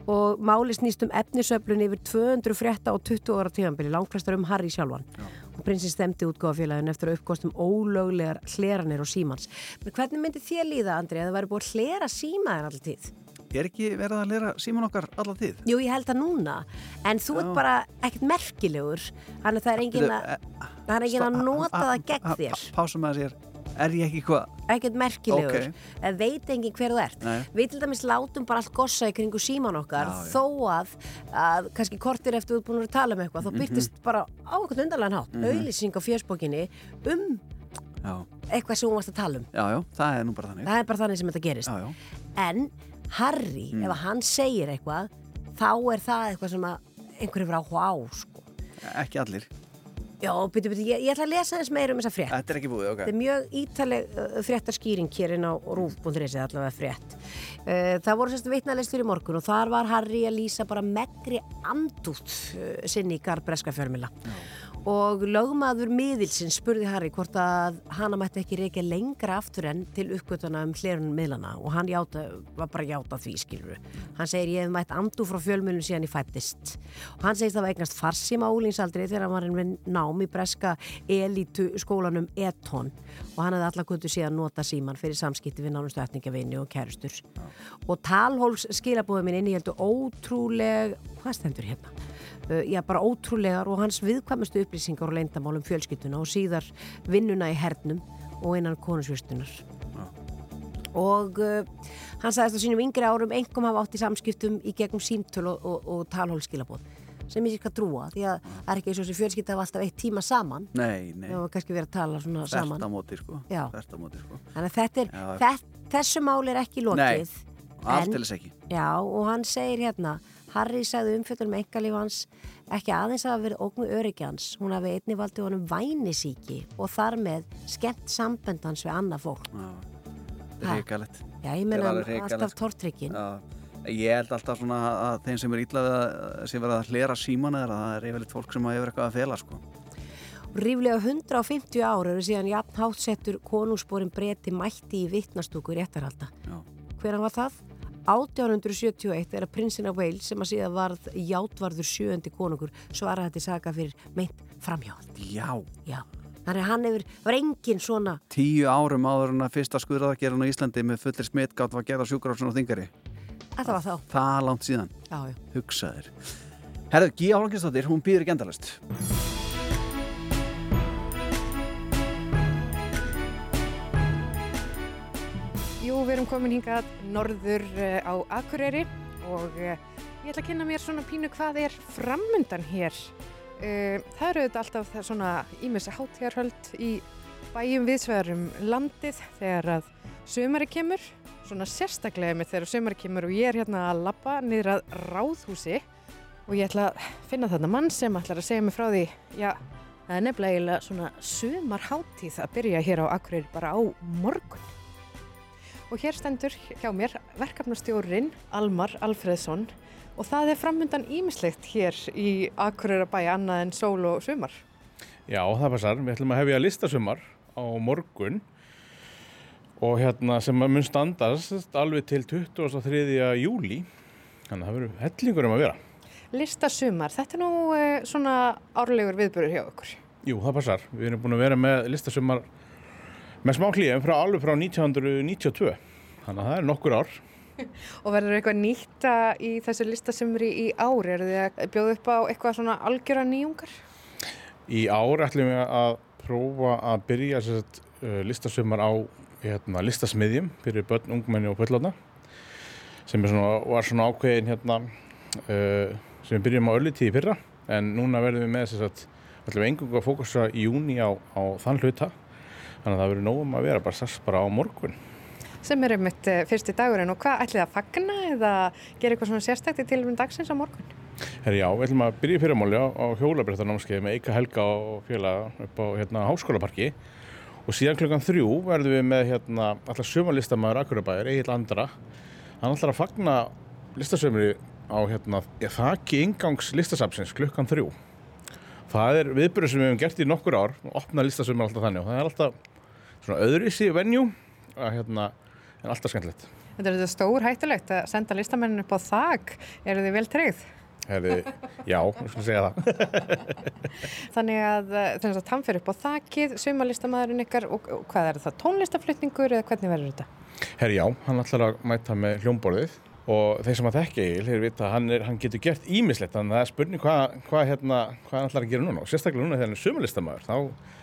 og máli snýst um efnisöflun yfir 200 frétta og 20 ára tíðanbili, langflestar um Harry sjálfan. Og prinsinn stemdi útgáfafélaginu eftir að uppkostum ólöglegar hleranir og símans. Men hvernig myndi þér líða, Andri, að það væri búið að hlera símaðin alltaf tíð? er ekki verið að lera síman okkar alla tíð? Jú, ég held að núna, en þú ert bara ekkert merkilegur, þannig að það er engin að, er engin að nota það gegn þér. Pásum að sér, Er ég ekki hvað? ekkert merkilegur Ok. eða veit engin hver þú ert Nei. við til dæmis látum bara allt gossa í kringu síman okkar Já, þó að, að kannski kortir eftir þú ert búin að tala um eitthvað þá Mhm. byrtist bara á eitthvað undarlegan hátt auðlýsing á fjörsbókinni um Já, eitthvað sem hún varst að tala um já, já, það er nú bara þannig. það er bara þannig sem þetta gerist Já, já. en Harry, Mm. ef hann segir eitthvað þá er það eitthvað sem að einhver hefur áhuga á sko. Ekki allir. Já, byrju, byrju, ég, ég ætla að lesa þess meira um þessa frétt Þetta er ekki búið, ok. Þetta er mjög ítaleg uh, fréttaskýring hér inn á rúf.is allavega frétt. Uh, það voru sérstu vitnalist fyrir morgun og þar var Harry að lýsa bara megri andút uh, sinni í garð breska fjörmila. Og lögmaður miðilsins spurði Harry hvort að hana mætti ekki reykja lengra aftur enn til uppgötuna um hlerunum miðlana og hann játa, var bara að játa því skiluru. Hann segir ég hef mætt andu frá fjölmjölum síðan ég fættist. Og hann segist það var eignast farsíma á úlingsaldri þegar hann var enn nám í breska elitu skólanum Eton og hann hefði alla kvöldu síðan nota síman fyrir samskipti við nánustu ætningavinni og kærustur. Og talhóls skilabóðu mín inn í heldur ótrúleg, hvað stendur hérna? Já, bara ótrúlegar og hans viðkvæmustu upplýsingar og leyndamál um fjölskylduna og síðar vinnuna í hernum og innan konusvistunar. Og uh, hann sagðist á sínum yngri árum engum hafa átt í samskiptum í gegnum símtöl og, og, og talhólskilabóð sem ég skal trúa því að það er ekki eins og þessi fjölskylda hafa alltaf eitt tíma saman Nei, nei. var kannski verið að tala svona saman móti, sko. Móti, sko. þannig að þetta er, Já. þess, þessu mál er ekki lokið Allt til þess ekki. Já, og hann segir hérna Harry sagði umfjöldun með engalíf hans ekki aðeins að hafa verið ógnu öryggi hans hún hafi einni valdið honum vænisíki og þar með skemmt sambönd hans við annað fólk. Ríkalett. Já, ég er hrikalegt, alltaf tortrykkin. Ég held alltaf svona að þeim sem er illa við að sem verða að hlera síman eða það er yfirleitt fólk sem hefur eitthvað að fela, sko. Ríflega 150 ár eru síðan jafn hátsettur konungsborin breyti mætti í vittnastúku réttarhalda. Já. Hver var það? 1871 er að prinsinn af Wales sem að síðan varð játvarður sjöundi konungur svaraði þetta saka fyrir meint framhjáld. Já. Já. Þannig að hann hefur, var engin svona, Tíu árum áður en að fyrsta skuðraðagerðan á Íslandi með fullir smitgátt var gerð á sjúkrafsson og þingari. þetta var þá. Það langt síðan. Já, já. Hugsaðir. Herðu, Gíja Hólkinsdóttir, hún býður ekki endalust. Jú, við erum komin hingað norður uh, á Akureyri og uh, ég ætla að kynna mér svona pínu hvað er framundan hér. Uh, það eru auðvitað alltaf það svona ímessi hátíðarhöld í bæjum viðsvegarum landið þegar að sömari kemur, svona sérstaklega með þegar sömari kemur og ég er hérna að labba niður að ráðhúsi og ég ætla að finna þarna mann sem ætlar að segja mig frá því, já, það er nefnilega svona sömarhátíð að byrja hér á Akureyri bara á morgun. Og hér stendur hjá mér verkefnastjórin Almar Alfreðsson og það er framundan ímislegt hér í Akureyra bæ annað en sól og sumar. Já, það passar. Við ætlum að hefja listasumar á morgun og hérna sem mun standast alveg til 23. júli. Þannig að það verður hellingur um að vera. Listasumar, þetta er nú uh, svona árlegur viðbörur hjá okkur. Jú, það passar. Við erum búin að vera með listasumar með smá klíðum frá alveg frá 1992. Þannig að það er nokkur ár. *laughs* Og verður eitthvað nýtta í þessu listasumri í ár? Er þið að bjóða upp á eitthvað svona algjöra nýjungar? Í ár ætlum við að prófa að byrja sérst, uh, listasumar á hérna, listasmiðjum fyrir börn, ungmenni og fullotna sem svona, var svona ákveðin hérna, uh, sem við byrjum á öllu tíði fyrra en núna verðum við með þess að ætlum við engungu að fókusa í júni á, á þann hluta þannig að það verður nógum að vera bara sess bara á morgun. Sem er einmitt eh, fyrsti dagurinn. Og hvað ætlið að fagna eða gera eitthvað svona sérstækt í tilvæm dagsins á morgun? Herri já, við ætlum að byrja í fyrramáli á, á hjólabrættarnámskeið með Eika Helga og félaga upp á hérna, háskólaparki. Og síðan klukkan þrjú verðum við með hérna, alltaf sömalistamæður Akurabæður, Egil Andra. Hann ætlar að fagna listasömri á hérna, þakki ingangs listasapsins klukkan þrjú. Það er viðbyrður sem við hefum gert í nokkur ár og opna listasömur alltaf þannig og það er alltaf svona öðruvísi venjú að hérna, en alltaf skemmtilegt Þetta er þetta stór hættulegt að senda listamennin upp á þak. Eru þið vel tryggð? Herri, já, við skulum segja það *laughs* Þannig að eh, þannig að hann fyrir upp á þakið, sumalistamaðurinn ykkar og, og hvað er það, tónlistaflutningur eða hvernig verður þetta? Herri já, hann ætlar að mæta með hljómborðið og þeir sem að þekka Egil, þeir vita að hann, hann getur gert ímislegt, þannig að það er spurning hvað hva, hérna, hvað hann ætlar að gera núna og sérstaklega núna þegar hann er sumulistamæður, þá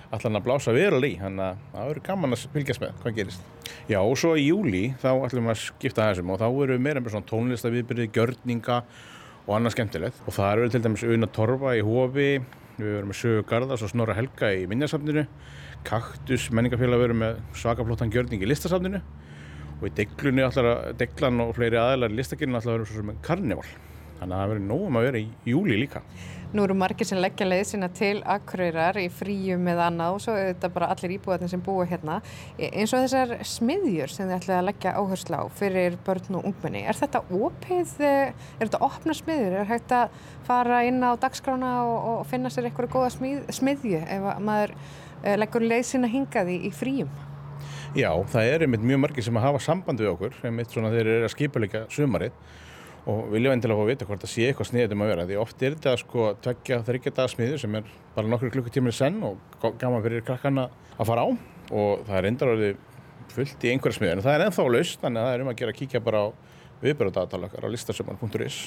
ætlar hann að blása verulega í, þannig að það verður gaman að fylgjast með hvað gerist. Já, og svo í júli þá ætlum við að skipta þessum og þá við meira með svona tónlistaviðbyrði, gjörninga og annað skemmtilegt. Og það eru til dæmis Una Torfa í Hofi, við verum með Sögu Garðars og Snorra Helga í Minjasafninu, Kaktus menningafélag verum með svakaflóttan gjörning í listasafninu. Og í deglunni allar að deglan og fleiri aðeinar í listakirinu allar vera svo sem karnival þannig að það verður nógum að vera í júli líka. Nú eru margir sem leggja leið sína til Akureyrar í fríum eða annað og svo er þetta bara allir íbúðarnir sem búa hérna. E- eins og þessar smiðjur sem þið ætlaði að leggja áherslu á fyrir börn og ungmenni er þetta opið, eh, er þetta opna smiðjur? Er hægt að fara inn á dagskrána og, og finna sér eitthvað góða smið, smiðju ef að maður eh, leggur leið sína hingað í, fríum? Já, það er einmitt mjög margir sem að hafa samband við okkur. Einmitt svona þeir eru að skipuleika sumarið og vilja vendilega fá að vita hvort það sé eitthvað sniðið um að vera því oft er þetta sko tveggja þryggja daga smiður sem er bara nokkru klukkutímið senn og gaman fyrir krakkarna að fara á. Og það er endar orðið fullt í einhverja smiður en það er ennþá laust þannig að það er um að gera að kíkja bara á viðbjörðadatalakar á listasumar.is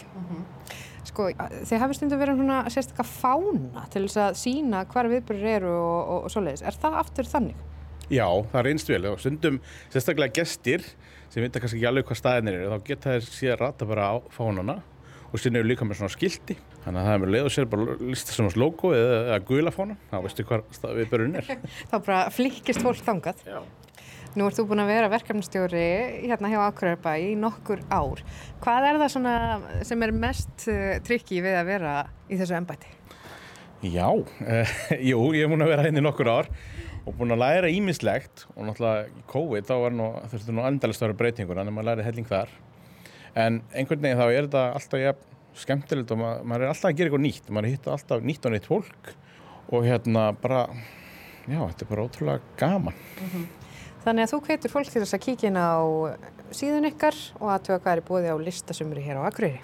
Sko, þið hafið stundum verið svona sérstaklega fána til þess að sína hvar viðbyrður eru og, og, og svoleiðis. Er það aftur þannig? Já, það er einst vel. Og stundum sérstaklega gestir sem vita kannski ekki alveg hvað staðinir eru þá geta þeir síðan rata bara á fánana og síðan eru líka með svona skildi þannig að það er með leið og sér bara lista sem logo eða, eða gula fána, þá veistu hvað viðbjörðun er. *laughs* Þá bara flikkist fólk þangað. Já. Nú ert þú búin að vera verkefnastjóri hérna hjá Akureyrbæ í nokkur ár. Hvað er það svona sem er mest uh, trikki við að vera í þessu embæti? Já, *laughs* eh, jú, ég er búin að vera henni nokkur ár og búin að læra ímislegt og náttúrulega í COVID þá nú, þurftu nú endalist að vera breytingur að maður læri helling þar en einhvern veginn þá er þetta alltaf ja, skemmtilegt og maður, maður er alltaf að gera eitthvað nýtt maður hittar alltaf nýtt og nýtt fólk og hérna bara já, þetta er bara ótrúlega gaman Þannig að þú hvetur fólk til þess að kíkja inn á síðun ykkar og aðtöga hvað er búið á listasumri hér á Akureyri.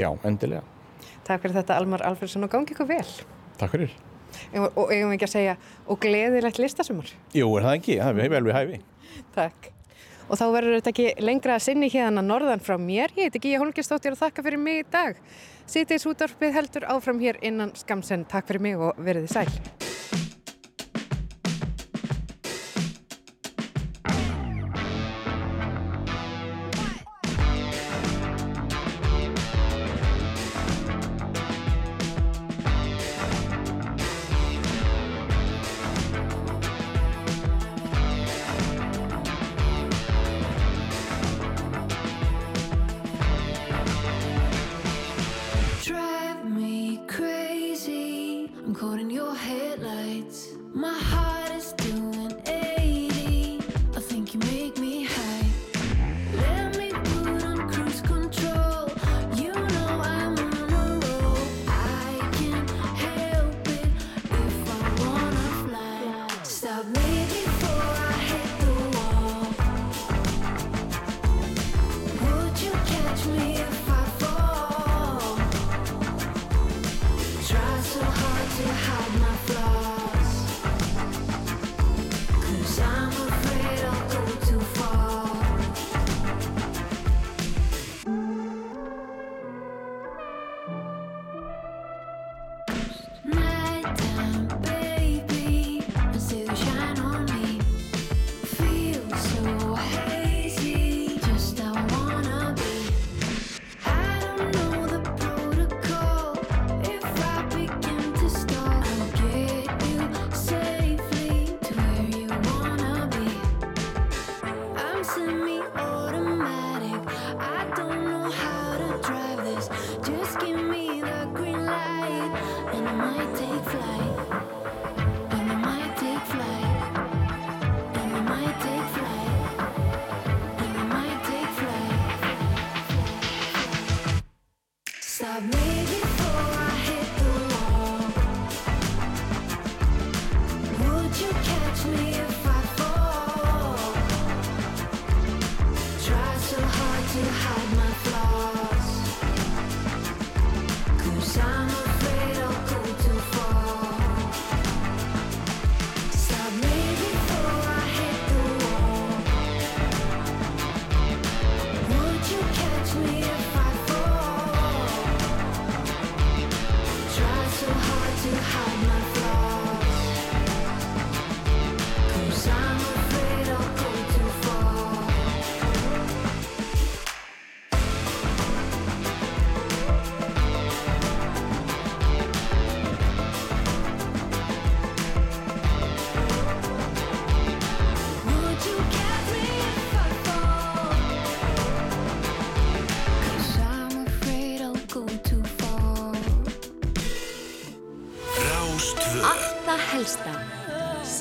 Já, endilega. Takk fyrir þetta Almar Alfredsson og gangi ykkur vel. Takk fyrir. Og, eigum við ekki að segja og gleðilegt listasumar. Jú, er það ekki? Það er vel við hæfi. Takk. Og þá verður þetta ekki lengra að sinni hérna norðan frá mér. Ég heiti Gíja Holgerstóttir og þakka fyrir mig í dag. Sýtis útvarpið heldur áfram hér innan skamsen. Takk fyrir mig og verið þið sæl.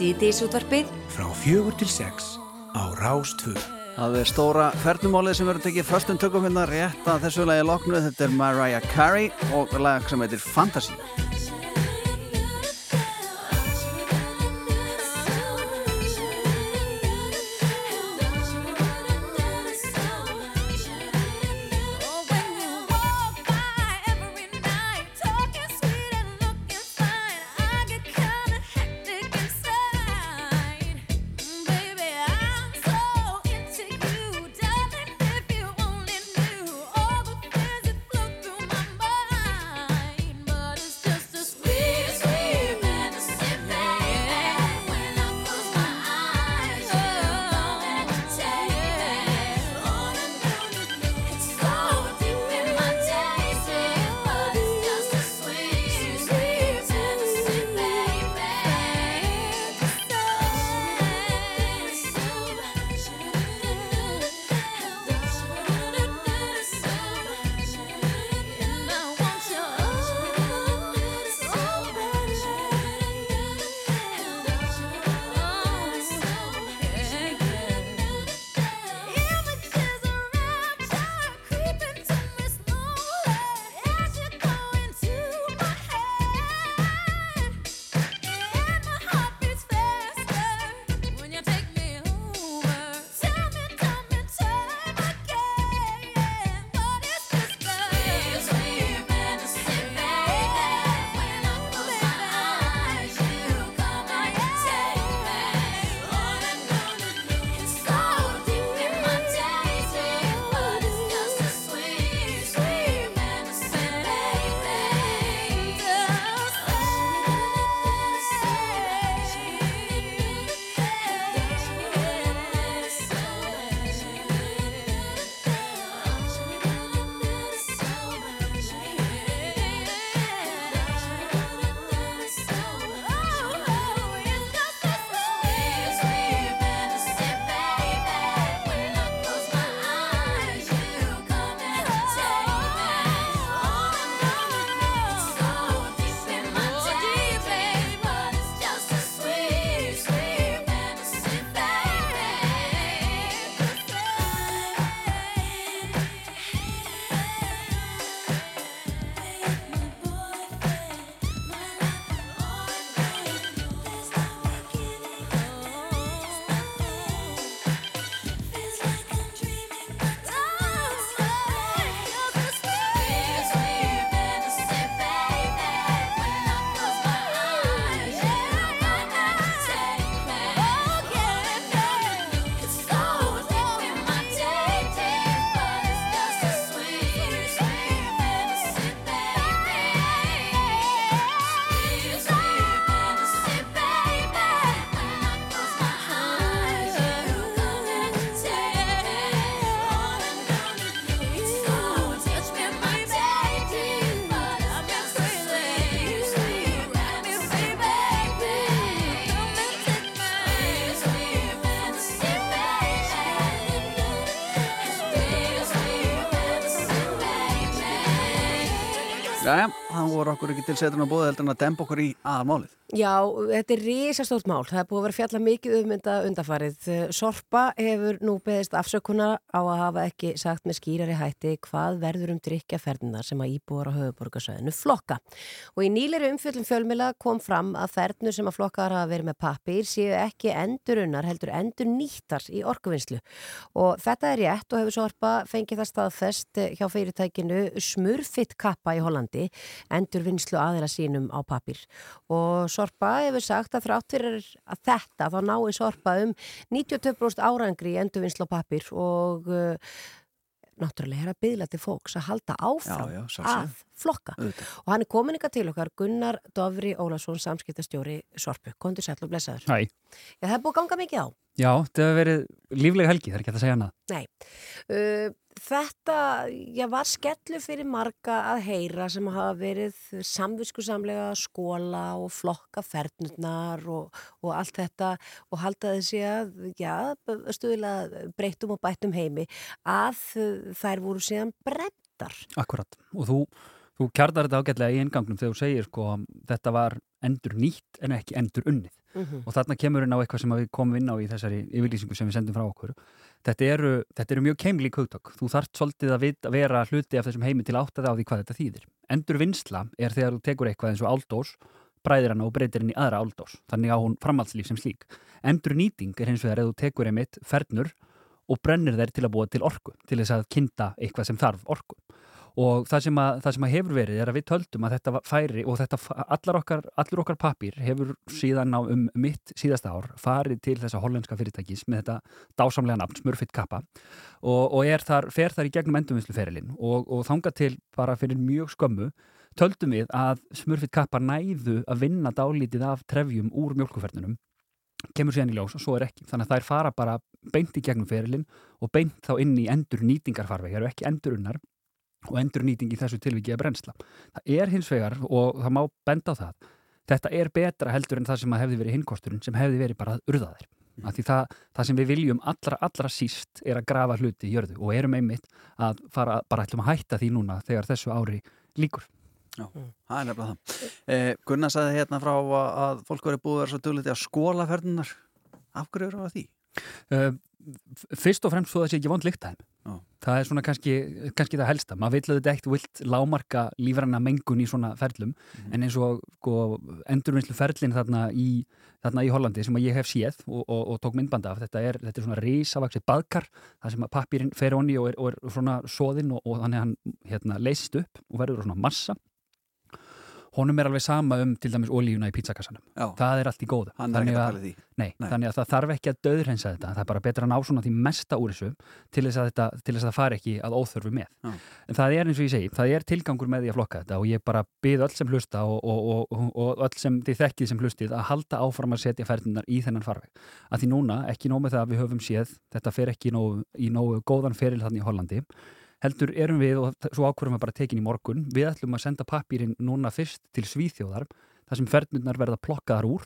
Síðdeis útvarpið frá fjögur til sex á Rás tvö. Það er stóra fernumálið sem verður tekið förstum tökum hérna rétt að þessu lagi loknu. Þetta er Mariah Carey og lag sem heitir Fantasy. Voru okkur ekki til seturinn á bóði heldur en að dempa okkur í aðmálið. Já, þetta er risastórt mál. Það er búið að vera fjalla mikið um þetta undarfarið. Sorpa hefur nú beðist afsökuna á að hafa ekki sagt með skýrari hætti hvað verður um drikjaferðinar sem að íbúar á höfuborgarsöðinu flokka. Og í nýleiri umfjöldum fjölmila kom fram að ferðnur sem að flokkar hafa verið með pappir séu ekki endurunnar heldur endur nýttar í orkuvinnslu. Og þetta er rétt og hefur Sorpa fengið það staðfest hjá fyrirtækinu Smurfitt kappa í Hollandi endurvinnslu aðeila sínum á pappir. Og Sorpa hefur sagt að þrátt fyrir að þetta þá nái Sorpa um 92% árangri í endurvinnslu á pappir og uh, náttúrulega er að byggla til fólks að halda áfram Já, já, að flokka. Auðvitað. Og hann er komin ykkar til okkar Gunnar Dofri Ólason, samskiptastjóri Sorpu. Kondur sæll og blessaður. Hæ. Já, það er búið að ganga mikið á. Já, þetta hefur verið lífleg helgi, það er ekki að segja annað. Nei. Uh, þetta, já, var skellu fyrir marga að heyra sem hafa verið samviskusamlega skóla og flokka fernurnar og, og allt þetta og halda þessi að, já, stuðilega breytum og bættum heimi að þær voru síðan brettar. Akkurat. Og þú Þú kjartar þetta ágætlega í engangnum þegar þú segir sko þetta var endur nýtt en ekki endur unnið. Mhm. og þarna kemur inn á eitthvað sem að við komum inn á í þessari yfirlýsingu sem við sendum frá okkur. Þetta eru, þetta eru mjög keimlík hugtök. Þú þarft svolítið að, vit, að vera hluti af þessum heimi til átt að á því hvað þetta þýðir. Endur vinsla er þegar þú tekur eitthvað eins og áldós bræðir hana og breytir henni í aðra áldós. Þannig á hún framhaldslíf sem slík. Endur nýting er hins vegar að þú tekur einmitt fernur og brennir þeir til að búa til orku til þess að kynna eitthvað sem þarf orku og það sem, að, það sem að hefur verið er að við töldum að þetta færi og þetta allar okkar, okkar papír hefur síðan á um mitt síðasta ár farið til þessa hollenska fyrirtækis með þetta dásamlega nafn, Smurfit Kappa. Og, og er þar, fer þar í gegnum endurvinnsluferilinn og, og þanga til bara fyrir mjög skömmu töldum við að Smurfit Kappa næðu að vinna dálítið af trefjum úr mjölkufernunum kemur síðan í ljós og svo er ekki. Þannig að þær fara bara beint í gegnum ferilinn og beint þá inn í endur nýtingarfarveg eru ekki endur unnar og endur nýting í þessu tilviki er brennsla það er hins vegar og það má benda á það þetta er betra heldur en það sem að hefði verið hinnkosturinn sem hefði verið bara urðaðir mm. því það, það sem við viljum allra, allra síst er að grafa hluti í jörðu og erum einmitt að fara, bara ætlum að hætta því núna þegar þessu ári líkur Já, það er nefnilega það. Eh, Gunnar sagði hérna frá að, að fólk verið búið að vera svo dugliti að skóla ferðunar. Af hverju eru það því? Uh, fyrst og fremst svo það sé ekki vond líktæm það er svona kannski, kannski það helsta. Maður vill auðvitað eitt vilt lámarka lífranna mengun í svona ferlum en eins og sko, endurvinnslu ferlin þarna í, þarna í Hollandi sem ég hef séð og, og, og tók myndbanda af þetta er, þetta er svona risavaksið baðkar það sem pappirinn fer onni og er, og er svona soðinn og, og þannig hann hérna, leysist upp og verður svona massa honum er alveg sama um til dæmis olíuna í pizzakassanum það er allt í góðu Þannig að að-. Nei, Nei. þannig að það þarf ekki að döðrensa þetta það er bara betra að ná svona því mesta úr þessu til þess að, þetta, til þess að það fari ekki að óþörfu með Já. en það er eins og ég segi, það er tilgangur með því að flokka þetta og ég bara bið öll sem hlusta og, og, og, og, öll sem þið þekkið sem hlustið að halda áfram að setja ferðinar í þennan farveg að því núna, ekki nóg með það að við höfum séð þetta fer ekki í nógu, í nógu heldur erum við og svo ákvörum við bara tekin í morgun við ætlum að senda pappirinn núna fyrst til Svíþjóðar þar sem ferðnurnar verða plokkaðar úr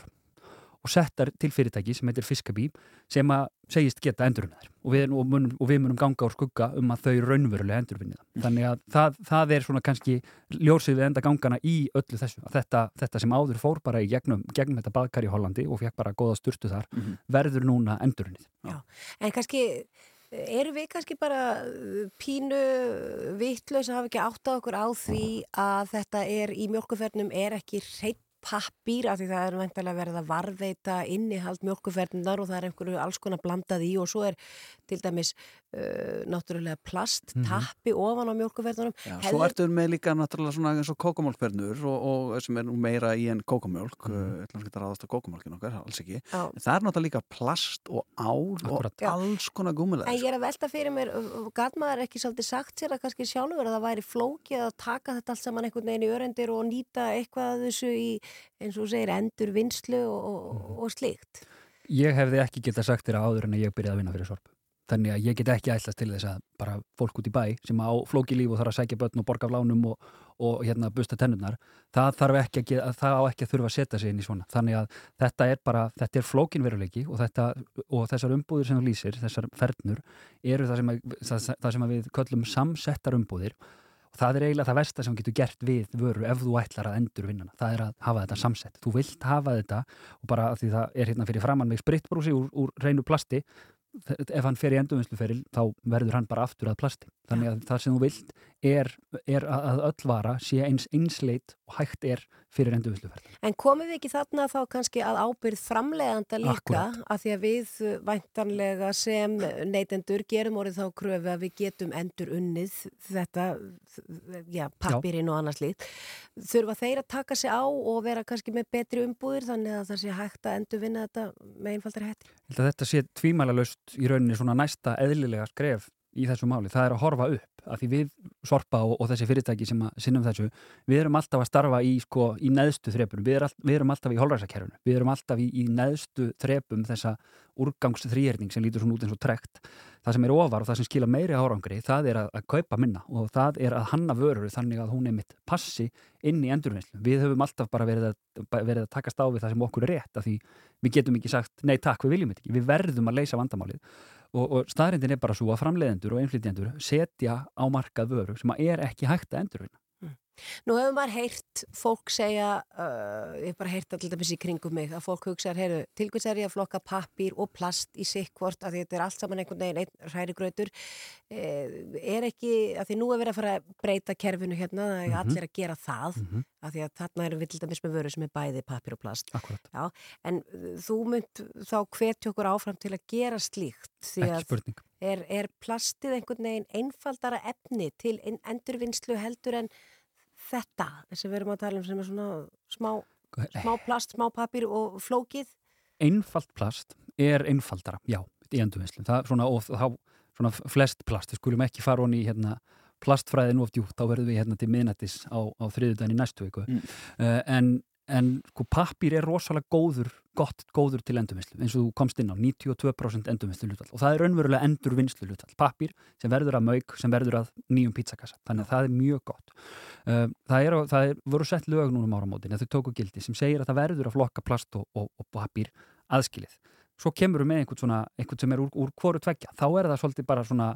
og settar til fyrirtæki sem heitir Fiskabí sem að segist geta endurvinnaðir og við, og, og við munum ganga úr skugga um að þau raunverulega endurvinniða. Þannig að það, það er svona kannski ljósið við enda gangana í öllu þessu. Þetta, þetta sem áður fór bara í gegnum, gegnum þetta baðkar í Hollandi og fekk bara góða sturtu þar Mhm. verður núna endurvinnið. En kannski, erum við kannski bara uh, pínu vittlaus að hafa ekki átt á okkur á því að þetta er í mjölkufernum er ekki hreitt pappír af því það er vantilega verið að varveita innihald mjölkufernunar og það er einhverju alls konar blandað í og svo er til dæmis uh, náttúrulega plast, Mhm. tappi ofan á mjölkufernunum. Já, svo ertu með líka náttúrulega svona eins og kókamjólkfernur og, og sem er nú meira í en kókamjólk mm. uh, ætlum ekki að ráðast á kókamjólkin okkar, alls ekki það er náttúrulega líka plast og ál Akkúrat. og alls konar gúmulega En ég er að velta fyrir mér, gæt maður ekki svolítið sagt sér að kannski sjálfur að það væri flókið að taka þetta allt saman einhvern veginn í örendir og nýta eitthvað þessu í, eins og segir, endur vinslu og, og, og slíkt. Ég hefði ekki getað sagt þér áður en að ég byrjaði að vinna fyrir sorp. Þannig að ég get ekki ætlast til þess að bara fólk út í bæ sem á flóki líf og þarf að sækja börn og borga af lánum og, og hérna busta tennurnar, það þarf ekki að, geta, það á ekki að þurfa að setja sig inn í svona. Þannig að þetta er bara, þetta er flókin veruleiki og, þetta, og þessar umbúðir sem þú lýsir, þessar fernur, eru það sem, að, það, það sem að við köllum samsettar umbúðir það er eiginlega það versta sem getur gert við vöru ef þú ætlar að endur vinnana það er að hafa þetta samsett, þú vilt hafa þetta og bara því það er hérna fyrir framann með spritbrúsi úr, úr reynu plasti ef hann fer í endurvinnsluferil þá verður hann bara aftur að plasti. Þannig að það sem þú vilt er, er að öll vara sé eins einsleit og hægt er fyrir endurvinnsluferil En komum við ekki þarna þá kannski að ábyrð framleganda líka Akkúrat. að því að við væntanlega sem neytendur gerum orðið þá kröfu að við getum endur unnið þetta, já, pappirinn og annars lít. Þurfa þeir að taka sig á og vera kannski með betri umbúðir þannig að það sé hægt að endur vinna þetta með einfaldari hætti? Þetta sé tvímælalöst í rauninni svona næsta eðlilega skref í þessu máli. Það er að horfa upp af því við sorpa og, og þessi fyrirtæki sem að sinnum þessu, við erum alltaf að starfa í, sko, í neðstu þrepunum, við, all, við erum alltaf í holræsakerfunu, við erum alltaf í, í neðstu þrepum þessa úrgangsþrýherning sem lítur svona út eins og trekt. Það sem er ofar og það sem skila meiri árangri, það er að, að kaupa minna og það er að hanna vörur þannig að hún er mitt passi inn í endurvinnslu. Við höfum alltaf bara verið að, verið að takast á við það sem okkur er rétt af því við getum ekki sagt, nei takk, við viljum ekki, við verðum að leysa vandamálið og, og staðrindin er bara svo að framleiðendur og einflýtjendur setja á markað vöru sem er ekki hægt að endurvinna. Nú hefur maður heyrt fólk segja, uh, ég hef bara heyrt allir þessi í kringum mig, að fólk hugsa, heyrðu, tilkvæmst ég að flokka pappír og plast í sikkvort, að þetta er allt saman einhvern veginn einn hrærigrautur, eh, er ekki, að því nú er verið að fara að breyta kerfinu hérna, það er Mhm. allir að gera það, Mhm. að því að þarna til dæmis með vöru sem er bæði pappír og plast. Akkurat. Já, en uh, þú mynd þá hvetja okkur áfram til að gera slíkt, Ekki spurning. er, er plastið einhvern veginn einfaldara efni til inn- endurvinnslu heldur en þetta sem við erum að tala um sem er svona smá, smá plast, smá pappir og flókið Einfalt plast er einfaldara, já, í endurvinnslu. Það er svona, og þá, svona flest plast, við skulum ekki fara honni í hérna plastfræðin of djúpt, þá verðum við hérna til miðnættis á, á þriðudaginn í næstu viku. Mm. Uh, en en sko, pappír er rosalega góður, gott, góður til endurvinnslu, eins og þú komst inn á 92% endurvinnslu hlutall og það er raunverulega endurvinnslu hlutall, pappír sem verður að mauk, sem verður að nýjum pizzakassa. Þannig að það er mjög gott. Uh, það, er, það er, voru sett lög núna um áramótin að þau tóku gildi sem segir að það verður að flokka plast og, og, og pappír aðskilið. Svo kemur við með einhvern, svona, einhvern sem er úr, úr hvoru tveggja, þá er það svolítið bara svona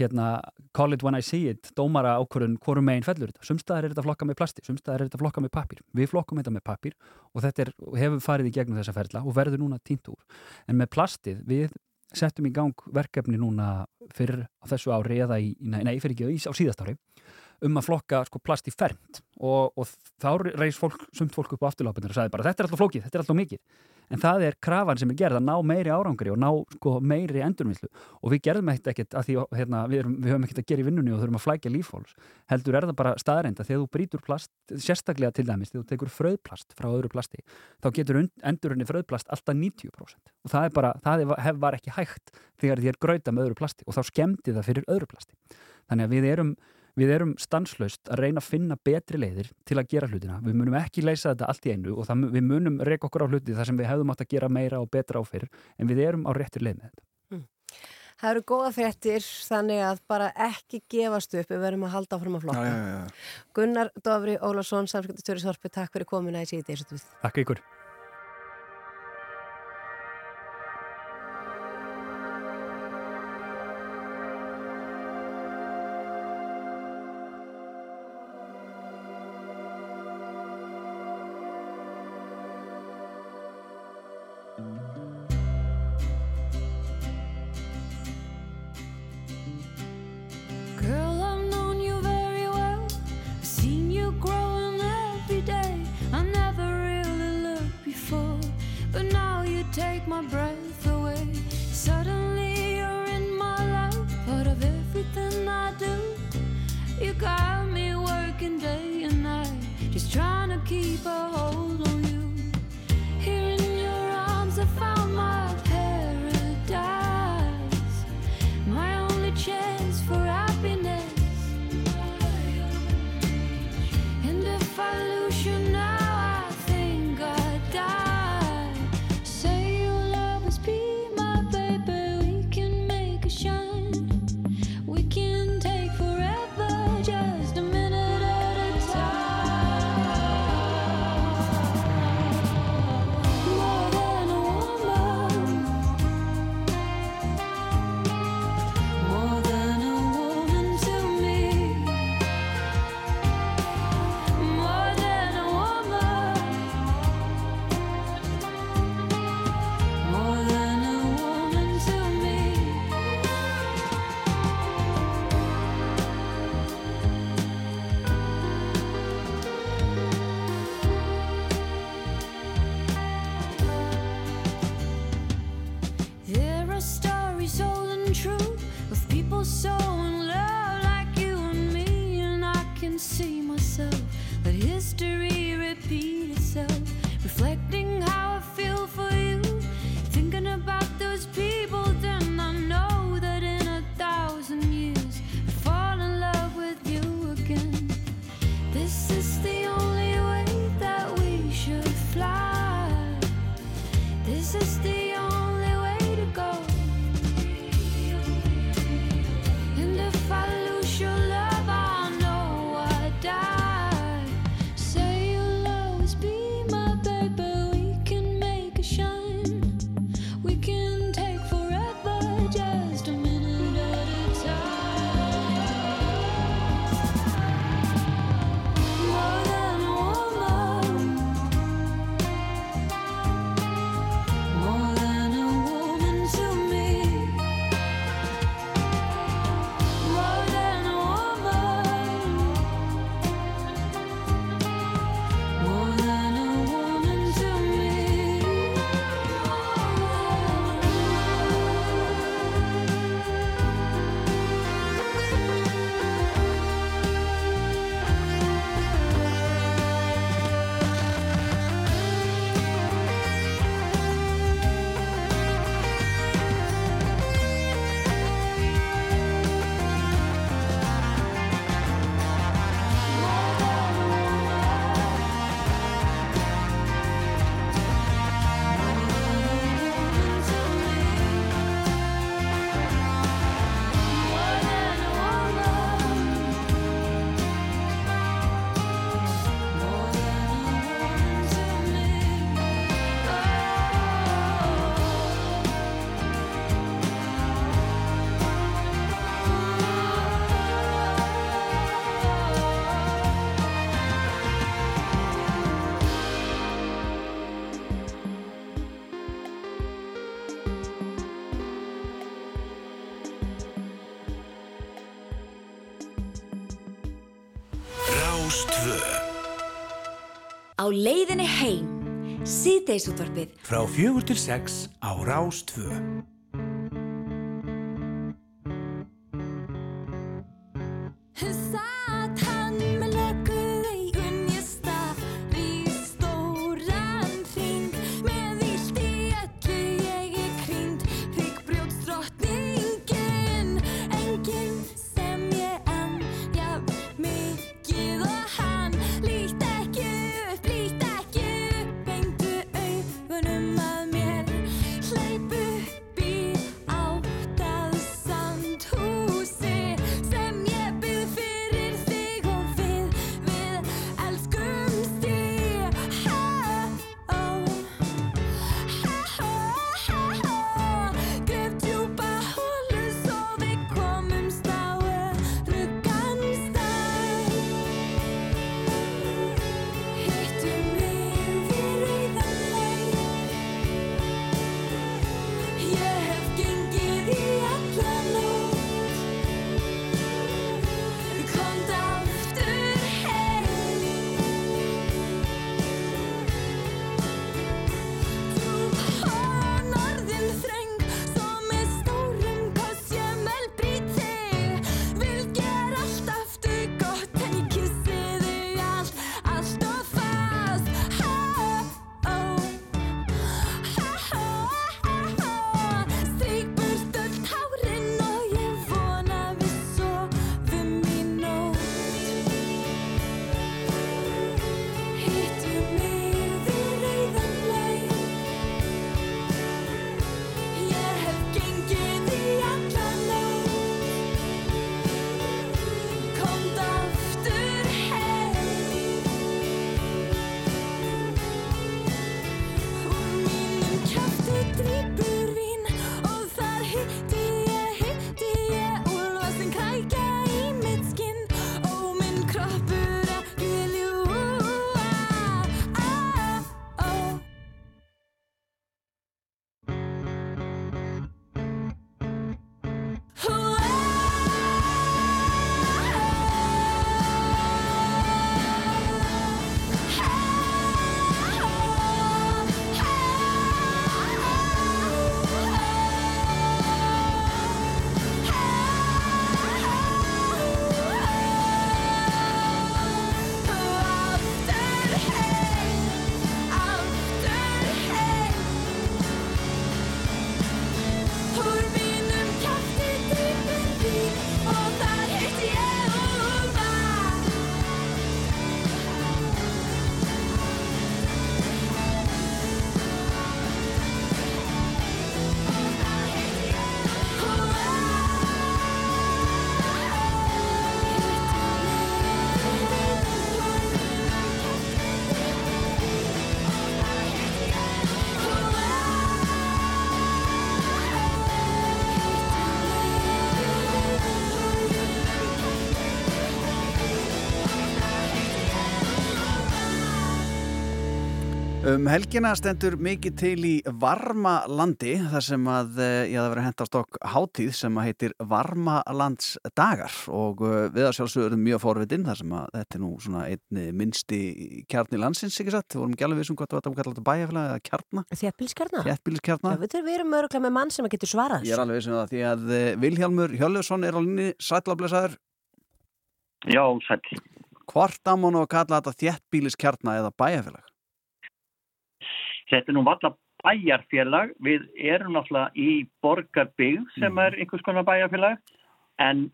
hérna, call it when I see it dómara ákvörðun hvoru megin fellur þetta. Sumstaðar er þetta flokka með plasti, sumstaðar er þetta flokka með pappír. Við flokkum þetta með pappír og þetta er, hefur farið í gegnum þessa ferla og verður núna tínt úr. En með plastið, við settum í gang verkefni núna fyrir á þessu ári eða í, nei fyrir ekki á síðast ári um að flokka sko, plast í fermt. Og, og þá reys fólk, sumt fólk upp á afturlápunir og sagði bara þetta er alltaf flókið, þetta er alltaf mikið. En það er krafan sem er gerð að ná meiri árangri og ná sko, meiri endurvinnslu. Og við gerðum ekkert ekkert að því hérna, við, erum, við höfum ekkert að gera í vinnunni og þurfum að flækja lífhóls heldur er það bara staðreinda þegar þú brýtur plast sérstaklega til dæmis, þegar þú tekur fröðplast frá öðru plasti, þá getur endurunni fröðplast alltaf 90% og það bara, það hef, var ekki hægt þegar þér gröita með öðru plasti og þá skemmti það fyrir öðru plasti. Þannig að við erum Við erum stanslaust að reyna að finna betri leiðir til að gera hlutina. Við munum ekki leysa þetta allt í einu og það, við munum reyka okkur á hluti þar sem við hefðum átt að gera meira og betra á fyrir en við erum á réttir leið með þetta. Mm. Það eru góða fréttir þannig að bara ekki gefast upp við verðum að halda áfram að flokka. Já, já, já. Gunnar Dofri Ólason, samskiptastöri Sorpi, takk fyrir komuna í síðan þessu tvið. Takk ykkur. Á leiðinni heim, síðdeisútvarpið. Frá fjögur til sex á Rástvö Um helgina stendur mikið til í Varmalandi þar sem að eh, ég hafði verið að henda á stokk hátíð sem að heitir Varmalandsdagar og eh, við að sjálfsögur erum mjög forvitin þar sem að þetta er nú svona einn minnsti kjarni landsins, ekki satt? Við vorum ekki alveg vissum hvað þetta var að kalla þetta bæjarfélag eða kjarna. Þjættbílskjarna? Þjættbílskjarna. Já, við, erum öruglega með mann sem að getur svarað Ég er alveg vissum það því að eh, Vilhjálmur Hjörleusson er á linni sætlablesaður. Já, sæll. Hvort á mánu að kalla þetta er nú valla bæjarfélag. Við erum náttúrulega í borgarbygg sem er einhvers konar bæjarfélag en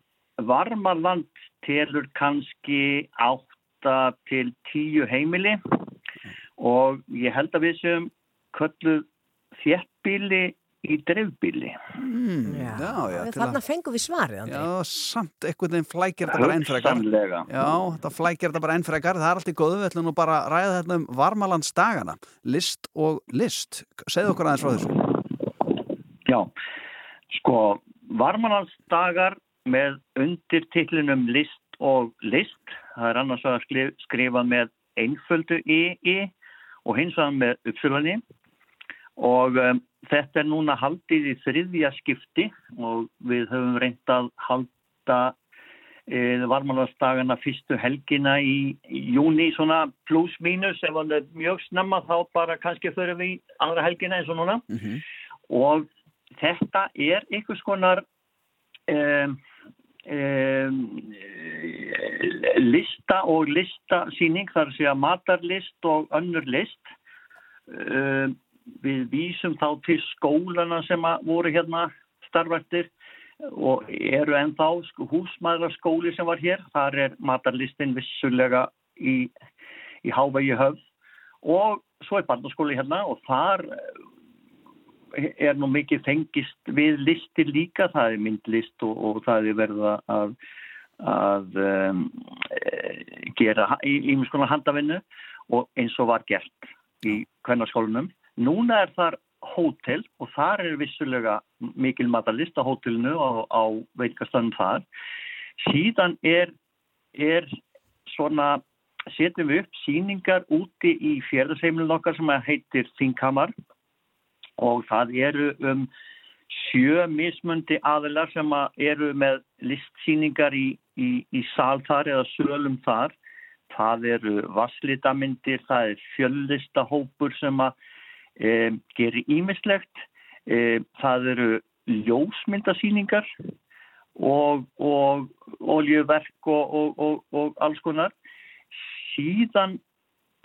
Varmaland telur kannski 8 til 10 heimili. Og ég held að við sem kölluð þéttbíli í dreifbíli. Mm, já, já, til að- Þarna fengum við svarið, Andri. Já, samt einhvern veginn flækir þetta bara enn frekar. Hugsanlega. Já, þetta flækir þetta bara enn frekar. Það er allt í góðu, við ætlum nú bara að ræða þetta um varmalandsdagana. List og list. Segðu okkur aðeins frá þessu. Já, sko, varmalandsdagar með undirtitlinum list og list. Það er annars að skrifa, með einföldu í, í og hins vegar með uppsölunni. Og um, þetta er núna haldið í þriðja skipti og við höfum reynt að halda e, varmalastagana fyrstu helgina í, í júni svona pluss mínus ef hann er mjög snemma þá bara kannski fyrir við aðra helgina eins og núna. Og þetta er einhvers konar um, um, lista og listasýning þar að segja matarlist og önnur list. Um, við vísum þá til skólana sem voru hérna starfættir og eru ennþá sko, húsmaðraskóli sem var hér. Þar er matarlistin vissulega í, í hávegi höfð. Og svo er barnaskóli hérna og þar er nú mikið fengist við listir líka, það er myndlist og, og það er verið að, að um, gera í mjög skoðan handavinnu og eins og var gert í kvennarskólanum. Núna er þar hótel og þar er vissulega mikil matalist á hótelinu á, á veitkastöndum þar. Síðan er, er svona, setjum við upp síningar úti í fjörðarseimlun okkar sem heitir Þinghamar og það eru um sjö mismundi aðilar sem eru með listsýningar í, í, í sal þar eða sölum þar. Það eru vasslitamindir, það er fjöllistahópur sem að e, gerir ímislegt. E, það eru ljósmyndasýningar og, og oljuverk og, og, og alls konar. Síðan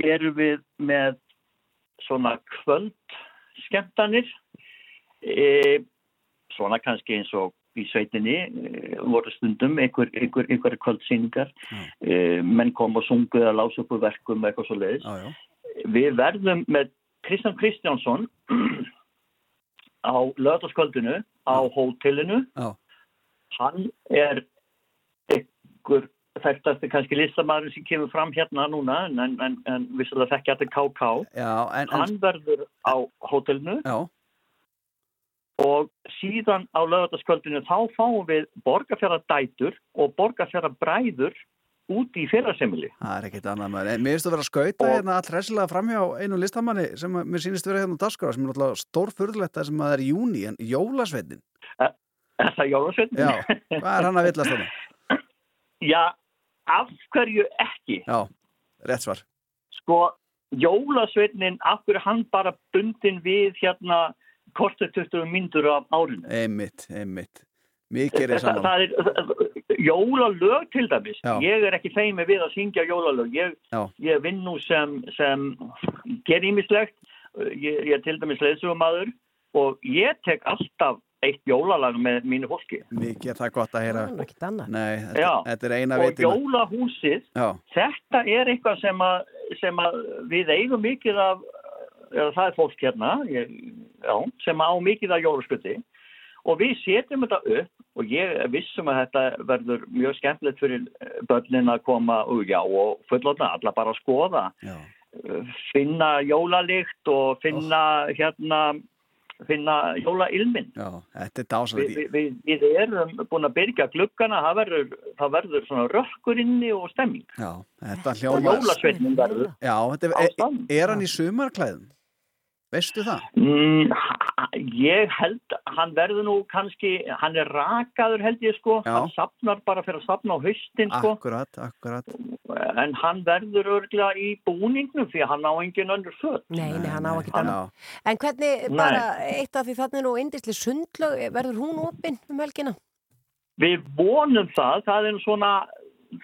eru við með svona kvöld skemmtanir e, svona kannski eins og í sveitinni e, voru stundum einhver, einhver, einhverja kvöldsýningar. E, menn kom og sunguð að lása upp verkum eitthvað svo leiðis við verðum með Kristján Kristjánsson *clears throat* á löðarskvöldinu á hótelinu já. hann er einhver þekktasti kannski listamæður sem kemur fram hérna núna en, en, en, vissulega þekkja þetta KK Já, en, hann verður á hótelinu Já. og síðan á lögataskvöldinu þá fáum við borgarfjara dætur og borgarfjara bræður út í fyrrasemili Það er ekkit annað maður. En mér finnst að vera að skauta hérna all hressilega framhjá einu listamanni sem að mér sýnist vera hérna á dagskráða sem er það sem að það er í júni en jólasveitin. Er það jólasveitin? Já, hvað er hann að villast þarna? *laughs* Já, af hverju ekki? Já, rétt svar. Sko, jólasveitnin, af hverju hann bara bundin við hérna kortur 20 myndur af árinu? Einmitt, einmitt. Mikið er það, saman. Er jólalög til dæmis Já. ég er ekki feimi við að syngja jólalög ég, ég vinn nú sem, sem ger ímislegt ég, ég er til dæmis leðsugamadur og ég tek alltaf eitt jólalag með mínu fólki Mikið er það gott að heyra. Það er ekkit annað. Nei, þetta, þetta er eina og veitina. jólahúsið Já, þetta er eitthvað sem að, sem að við eigum mikið af eða það er fólk hérna ég, já, sem á mikið af jólaskutti og við setjum þetta upp og ég vissum að þetta verður mjög skemmtilegt fyrir eh, börnin að koma og já og fullotna alla bara að skoða já. Eh, finna jólalikt og finna hérna finna jólailmin er Vi, dásalegt. vi, vi, við erum búin að byrja gluggana það verður, það verður svona rökkur inni og stemming Já, þetta og hljóma... jólasveitnin verður Já, þetta er, er, er hann í sumarklæðum? Veistu það? Mm, ég held, hann verður nú kannski, hann er rakaður held ég sko, Já. hann sapnar bara fyrir að sapna á haustin sko, Akkurat, akkurat. en hann verður örgla í búningnum því að hann á engin önnur föt. Nei, nei, hann á ekkit Hann- annað. En hvernig, Nei. bara eitt af því þannig nú indisli sundlög, verður hún opinn um helgina? Við vonum það, það er svona,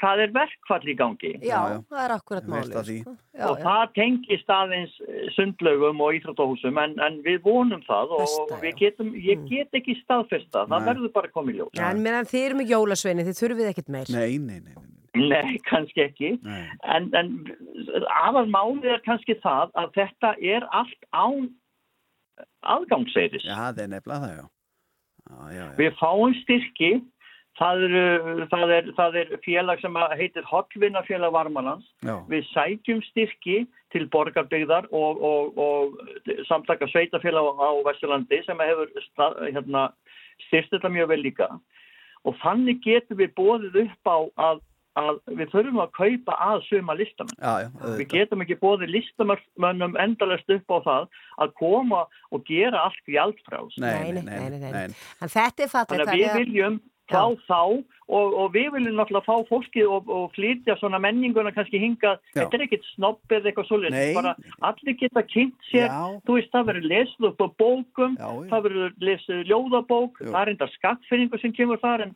það er verkfall í gangi Já, það er akkurat því. sko. Já, og já. það tengist aðeins eh, sundlaugum og íþróttahúsum en, en við vonum það og Besta, við getum, ég get ekki staðfesta, það verður bara komið ljós. Já, en meðan þið eru með jólasveini, þið þurfið ekkit meir. Nei, nei, nei. nei. Nei, kannski ekki. nei. En, en aðal málið er kannski það að þetta er allt án aðgangseiris. Já, það er nefnilega það, já. Já, já, já. Við fáum styrki, það er, það er, það er félag sem að heitir Hollvinnafélag Varmalands. já. Við sækjum styrki til borgarbyggðar og, og, og samtaka sveitafélag á Vesturlandi sem hefur stað, hérna, styrst þetta mjög vel líka. Og þannig getum við bóðið upp á að, að við þurfum að kaupa að suma listamenn. Já, já, Við getum ekki bóðið listamönnum endalast upp á það að koma og gera allt gjaldfrás. Nei, Nei, nei, nei, nei, nei, nei. nei. En þetta er fallið, Þannig að við viljum fá þá og, og við viljum náttúrulega fá fólkið og, og flytja svona menninguna kannski hingað, Já. þetta er ekkit snobb eða eitthvað svolítið, bara allir geta kynnt sér, Já. þú veist það verður lesið upp á bókum, Já, já. það verður lesið ljóðabók, það er enda skattfinningu sem kemur þar en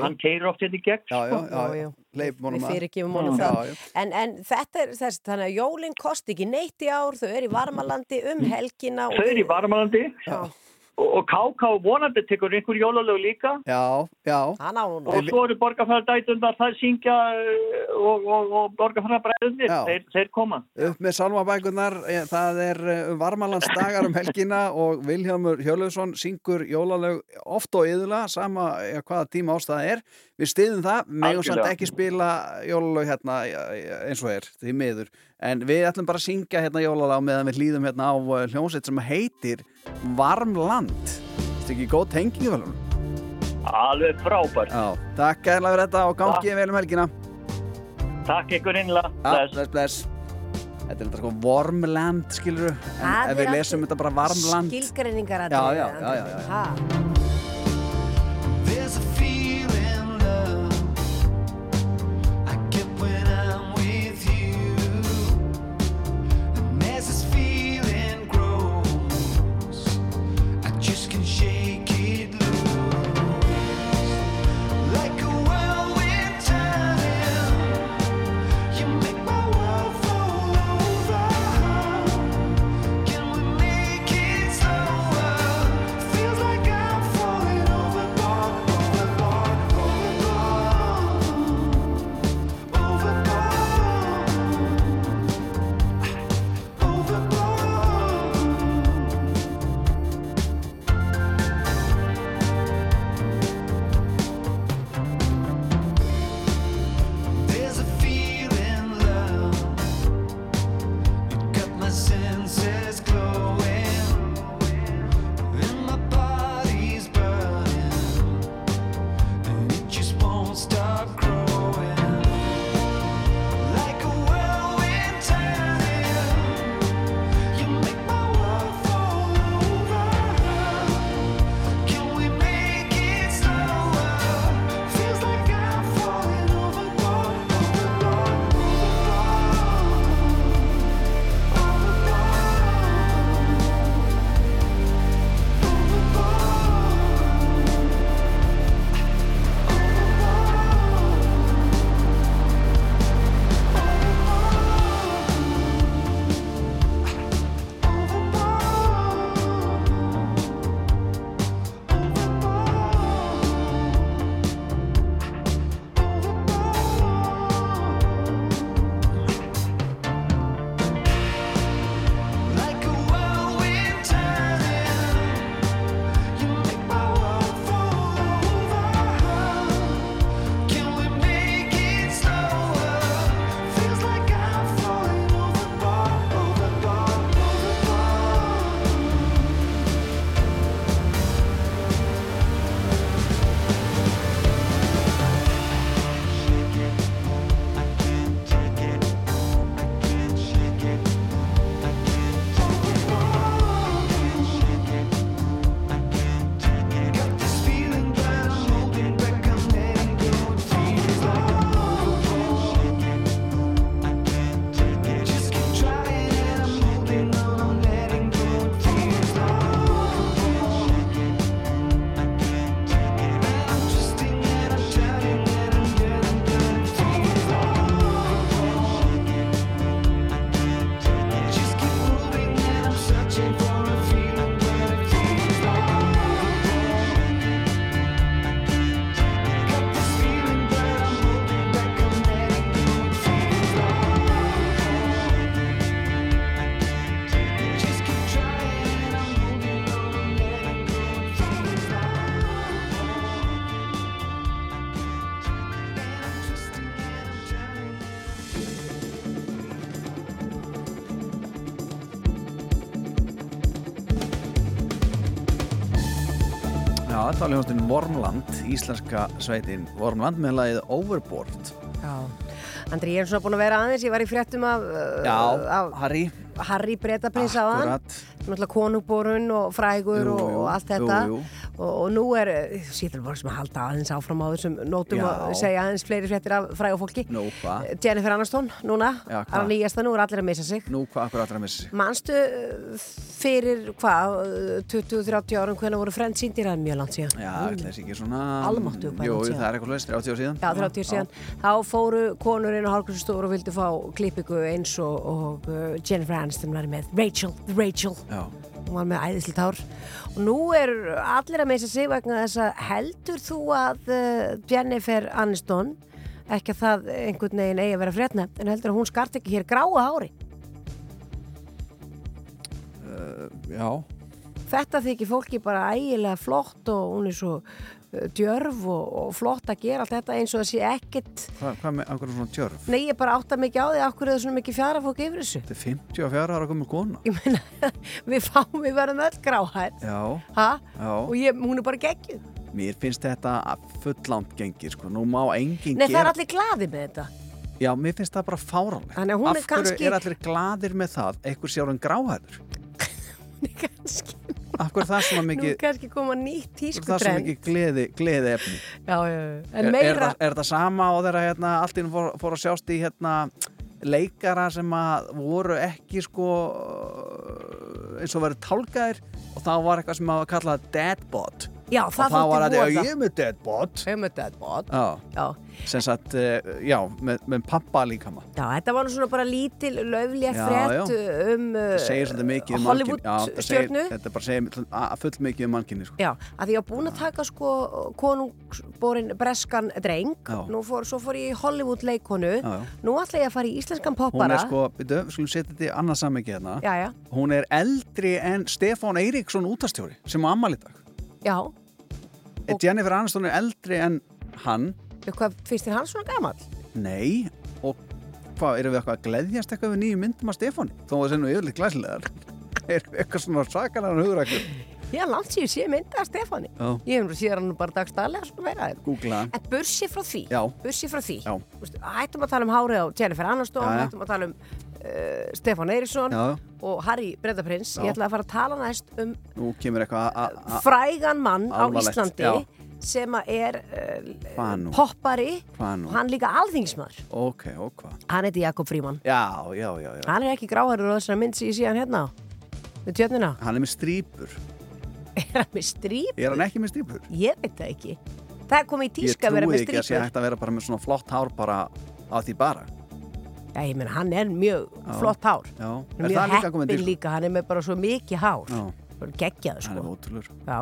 hann keir oft hérna í gegn Já, já, sko. já, já. Við að. fyrirgefum honum Já, það. já. En, en þetta er þess, þannig að jólinn kosti ekki neitt í ár, þau eru í varmalandi um helgina. og Þau eru í varmalandi Já. Og, KK vonandi tekur einhver jólalög líka Já, já. Hann á hún. og svo eru borgarfæðardætundar það syngja uh, og, og, og borgarfæðarbræðunir, Já. þeir, þeir koma upp með salmabækunar, eh, það er eh, varmalandsdagar um helgina *laughs* og Vilhjálmur Hjörleusson syngur jólalög oft og yðurlega, sama ja, hvaða tíma ástæða er. Við stiðum það, samt Algjörlega. ekki spila jólalög hérna eh, eins og er, því miður. En við ætlum bara að syngja hérna jólalög meðan við hlýðum hérna á eh, hljómsveit sem heitir Varmland. Þetta er ekki góð tengingu vel? Alveg frábært. Já, takk kærlega fyrir þetta og gangið vel um helgina. Takk ykkur innlega. Já, bless, bless. Þetta er þetta sko Vormland, skilur en Það ef er við lesum þetta bara Varmland Skilgreiningar Já, já, já, Hljómsveitin Vormland, íslenska sveitin Vormland með lagið Overboard. Já. Andri, ég er svona búin að vera aðeins, ég var í fréttum af, uh, Já, af Harry. Harry hann. Akkurat. náttúrulega konungborun og frægur Jú, jú, og allt þetta. jú, og, og nú er síðan bara sem að halda aðeins áfram á þessum nótum og segja aðeins fleiri fréttir af fræga fólki Nú, hvað? Jennifer Aniston, núna, Já, það hvað? er nýjasta, nú er allir að missa sig Nú, hvað akkur allra að missa sig? Manstu uh, fyrir hvað, uh, 20-30 árum hvernig voru frend síndir það er mjög langt síðan Já, ætla þessi ekki svona hvað er Jú, það er eitthvað leist, 30 ár síðan Já, 30 síðan. Þá fóru konur inn á hálfgrunstofur og vildu fá klippingu eins og, og uh, Jennifer Aniston var með Rachel, Rachel. Já. Hún var með æðislega tár. Og nú er allir að meisa sig vegna þess að heldur þú að uh, Jennifer Aniston, ekki að það einhvern veginn eigi að vera frétna, en heldur að hún skart ekki hér gráa hári. uh, Já, Þetta þykir fólki bara ægilega flott og hún er svo djörf og, og flott að gera allt þetta eins og það sé ekkert hvað, hvað með akkur svona tjörf? Nei, ég bara átta mikið á því af hverju það er svona mikið fjara fólk yfir þessu. Þetta er 54 ára komið kona Ég meina, *laughs* við fáum, við verðum öll gráhætt, Já, ha? já Og ég, hún er bara geggjuð. Mér finnst þetta fullánt gengir, sko Nú má enginn Nei, það er gera allir glaði með þetta. Já, mér finnst það bara að hún Af er kannski- hverju er allir gladir með það Einhver sé orðin gráhæður Af hverju er það svona Nú mikið er kannski koma nýtt Það tísku er það svona mikið gleði, gleði efni Já, já, er, er, meira, það, er það sama á þeirra hérna, allt inn fór, fór að sjást í hérna, leikara sem að voru ekki sko eins og verið tálkaðir og þá var eitthvað sem að kalla deadbot já, og það þá var þetta, ég er með deadbot Ég er með deadbot. sem sagt, uh, já, með, með pappa líka maður Já, þetta var nú svona bara lítil löflétt Já, frétt um uh, Hollywood stjörnu. þetta bara segir full mikið um mannkynni sko. Já, að því ég var búin að taka sko konungsborin breskan dreng. Fór, svo fór ég í Hollywood leikonu Já, já. Nú ætla ég að fara í íslenskan hún poppara. er sko, við skulum setja þetta í annað sammikið hérna. Hún er eldri en Stefán Eiríksson útastjóri sem á ammali dag já og... Jennifer Aniston er eldri en hann Hvað finnst þér hann svona gamall? Nei, og hvað, erum við eitthvað að gleðjast eitthvað við nýju myndum af Stefáni? Þó að það sé nú yfirleitt glæsilegar. *laughs* erum við eitthvað svona sakalega hugrækkur? Já, langt sér sé mynda af Stefáni Já. Ég hef nú síðan hann bara dagstæðlega svona meira Google hann. En bursi frá því Já. Bursi frá því Já. Vistu, Hættum að tala um hárið á Jennifer Aniston. Hættum að tala um uh, Stefán Eiríksson Já. og Harry Bredaprins Já. Ég ætla að fara að tala næst um frægan mann á Íslandi já. sem er uh, poppari og hann líka alþingsmaður Ok, og hvað? Hann heiti Jakob Fríman Já. Hann er ekki gráhærur á þessari mynd sem ég sé hann hérna á Við tjörnina Hann er með strípur. *laughs* Er hann með stríp? Er hann ekki með strípur? Ég veit það ekki Það er komið í Ég tíska að vera trúi með ekki að sé strípur hægt að vera bara með svona flott hár bara á því bara. Já, ég menn, hann er mjög Já. flott hár Já. Mjög líka komið heppin líka, hann er með bara svo mikið hár Já. Bara geggjaður Hann er sko ótrúlur. Já.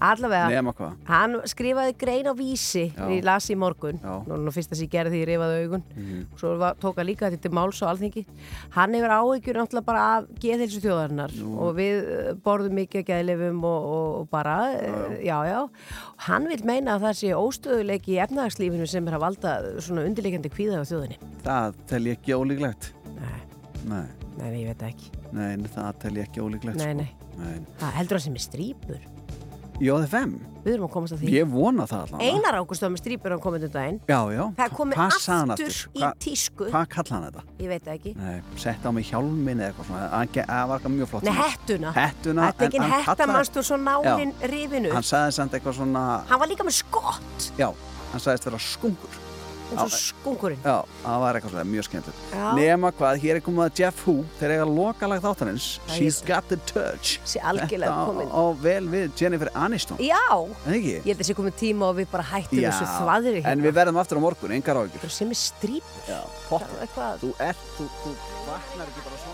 Allavega, Nema hvað? hann skrifaði grein á vísi Já. í las í morgun Já. Nú, nú fyrst að ég gerði því ég reyfaði augun Mhm. Svo var, tók hann líka þetta máls á alþingi Hann hefur áhyggjur náttúrulega bara af geðhilsu þjóðarinnar og við eh, borðum mikið geðlifum og, og, og bara, já, já, já. Hann vil meina að það sé óstöðuleiki í efnahagslífinu sem er að valda svona undirleikandi kvíða á þjóðinni Það tel ég ekki ólíklegt. Nei. Nei. Nei, nei, ég veit það ekki Nei, það tel ég ekki ólíklegt. Nei, sko. nei. nei. Það heldur hann sem er strípur JFM? Við erum að komast að því Ég vona það allavega. Einar Ágúst var með strípur hann komið um daginn Já, já. Það er komið hann aftur í tísku Hvað kalla hann þetta? Ég veit það ekki Nei, sett á mig hjálmin eða eitthvað svona. Það var mjög flott. Nei, hettuna Hettuna. Þetta er ekki en hann hetta kallaði- mannstu svo nálinn rifinu Hann sagði samt eitthvað svona, Hann var líka með skott já, hann sagðist vera skungur. Eins og skungurinn Já, það var eitthvað svona mjög skemmtilegt. Nema hvað, hér er komið að Jeff Hu, þeir eiga lokalag þáttanins, Það She's er- Got the Touch. Sé algjörlega komin. á vel við Jennifer Aniston. Já, ég held að sé komið tíma og við bara hættum þessu þvaðri en við verðum aftur á morgun, engar áhyggjur. sem er. Eitthvað Þú ert, þú, vaknar ekki bara svona.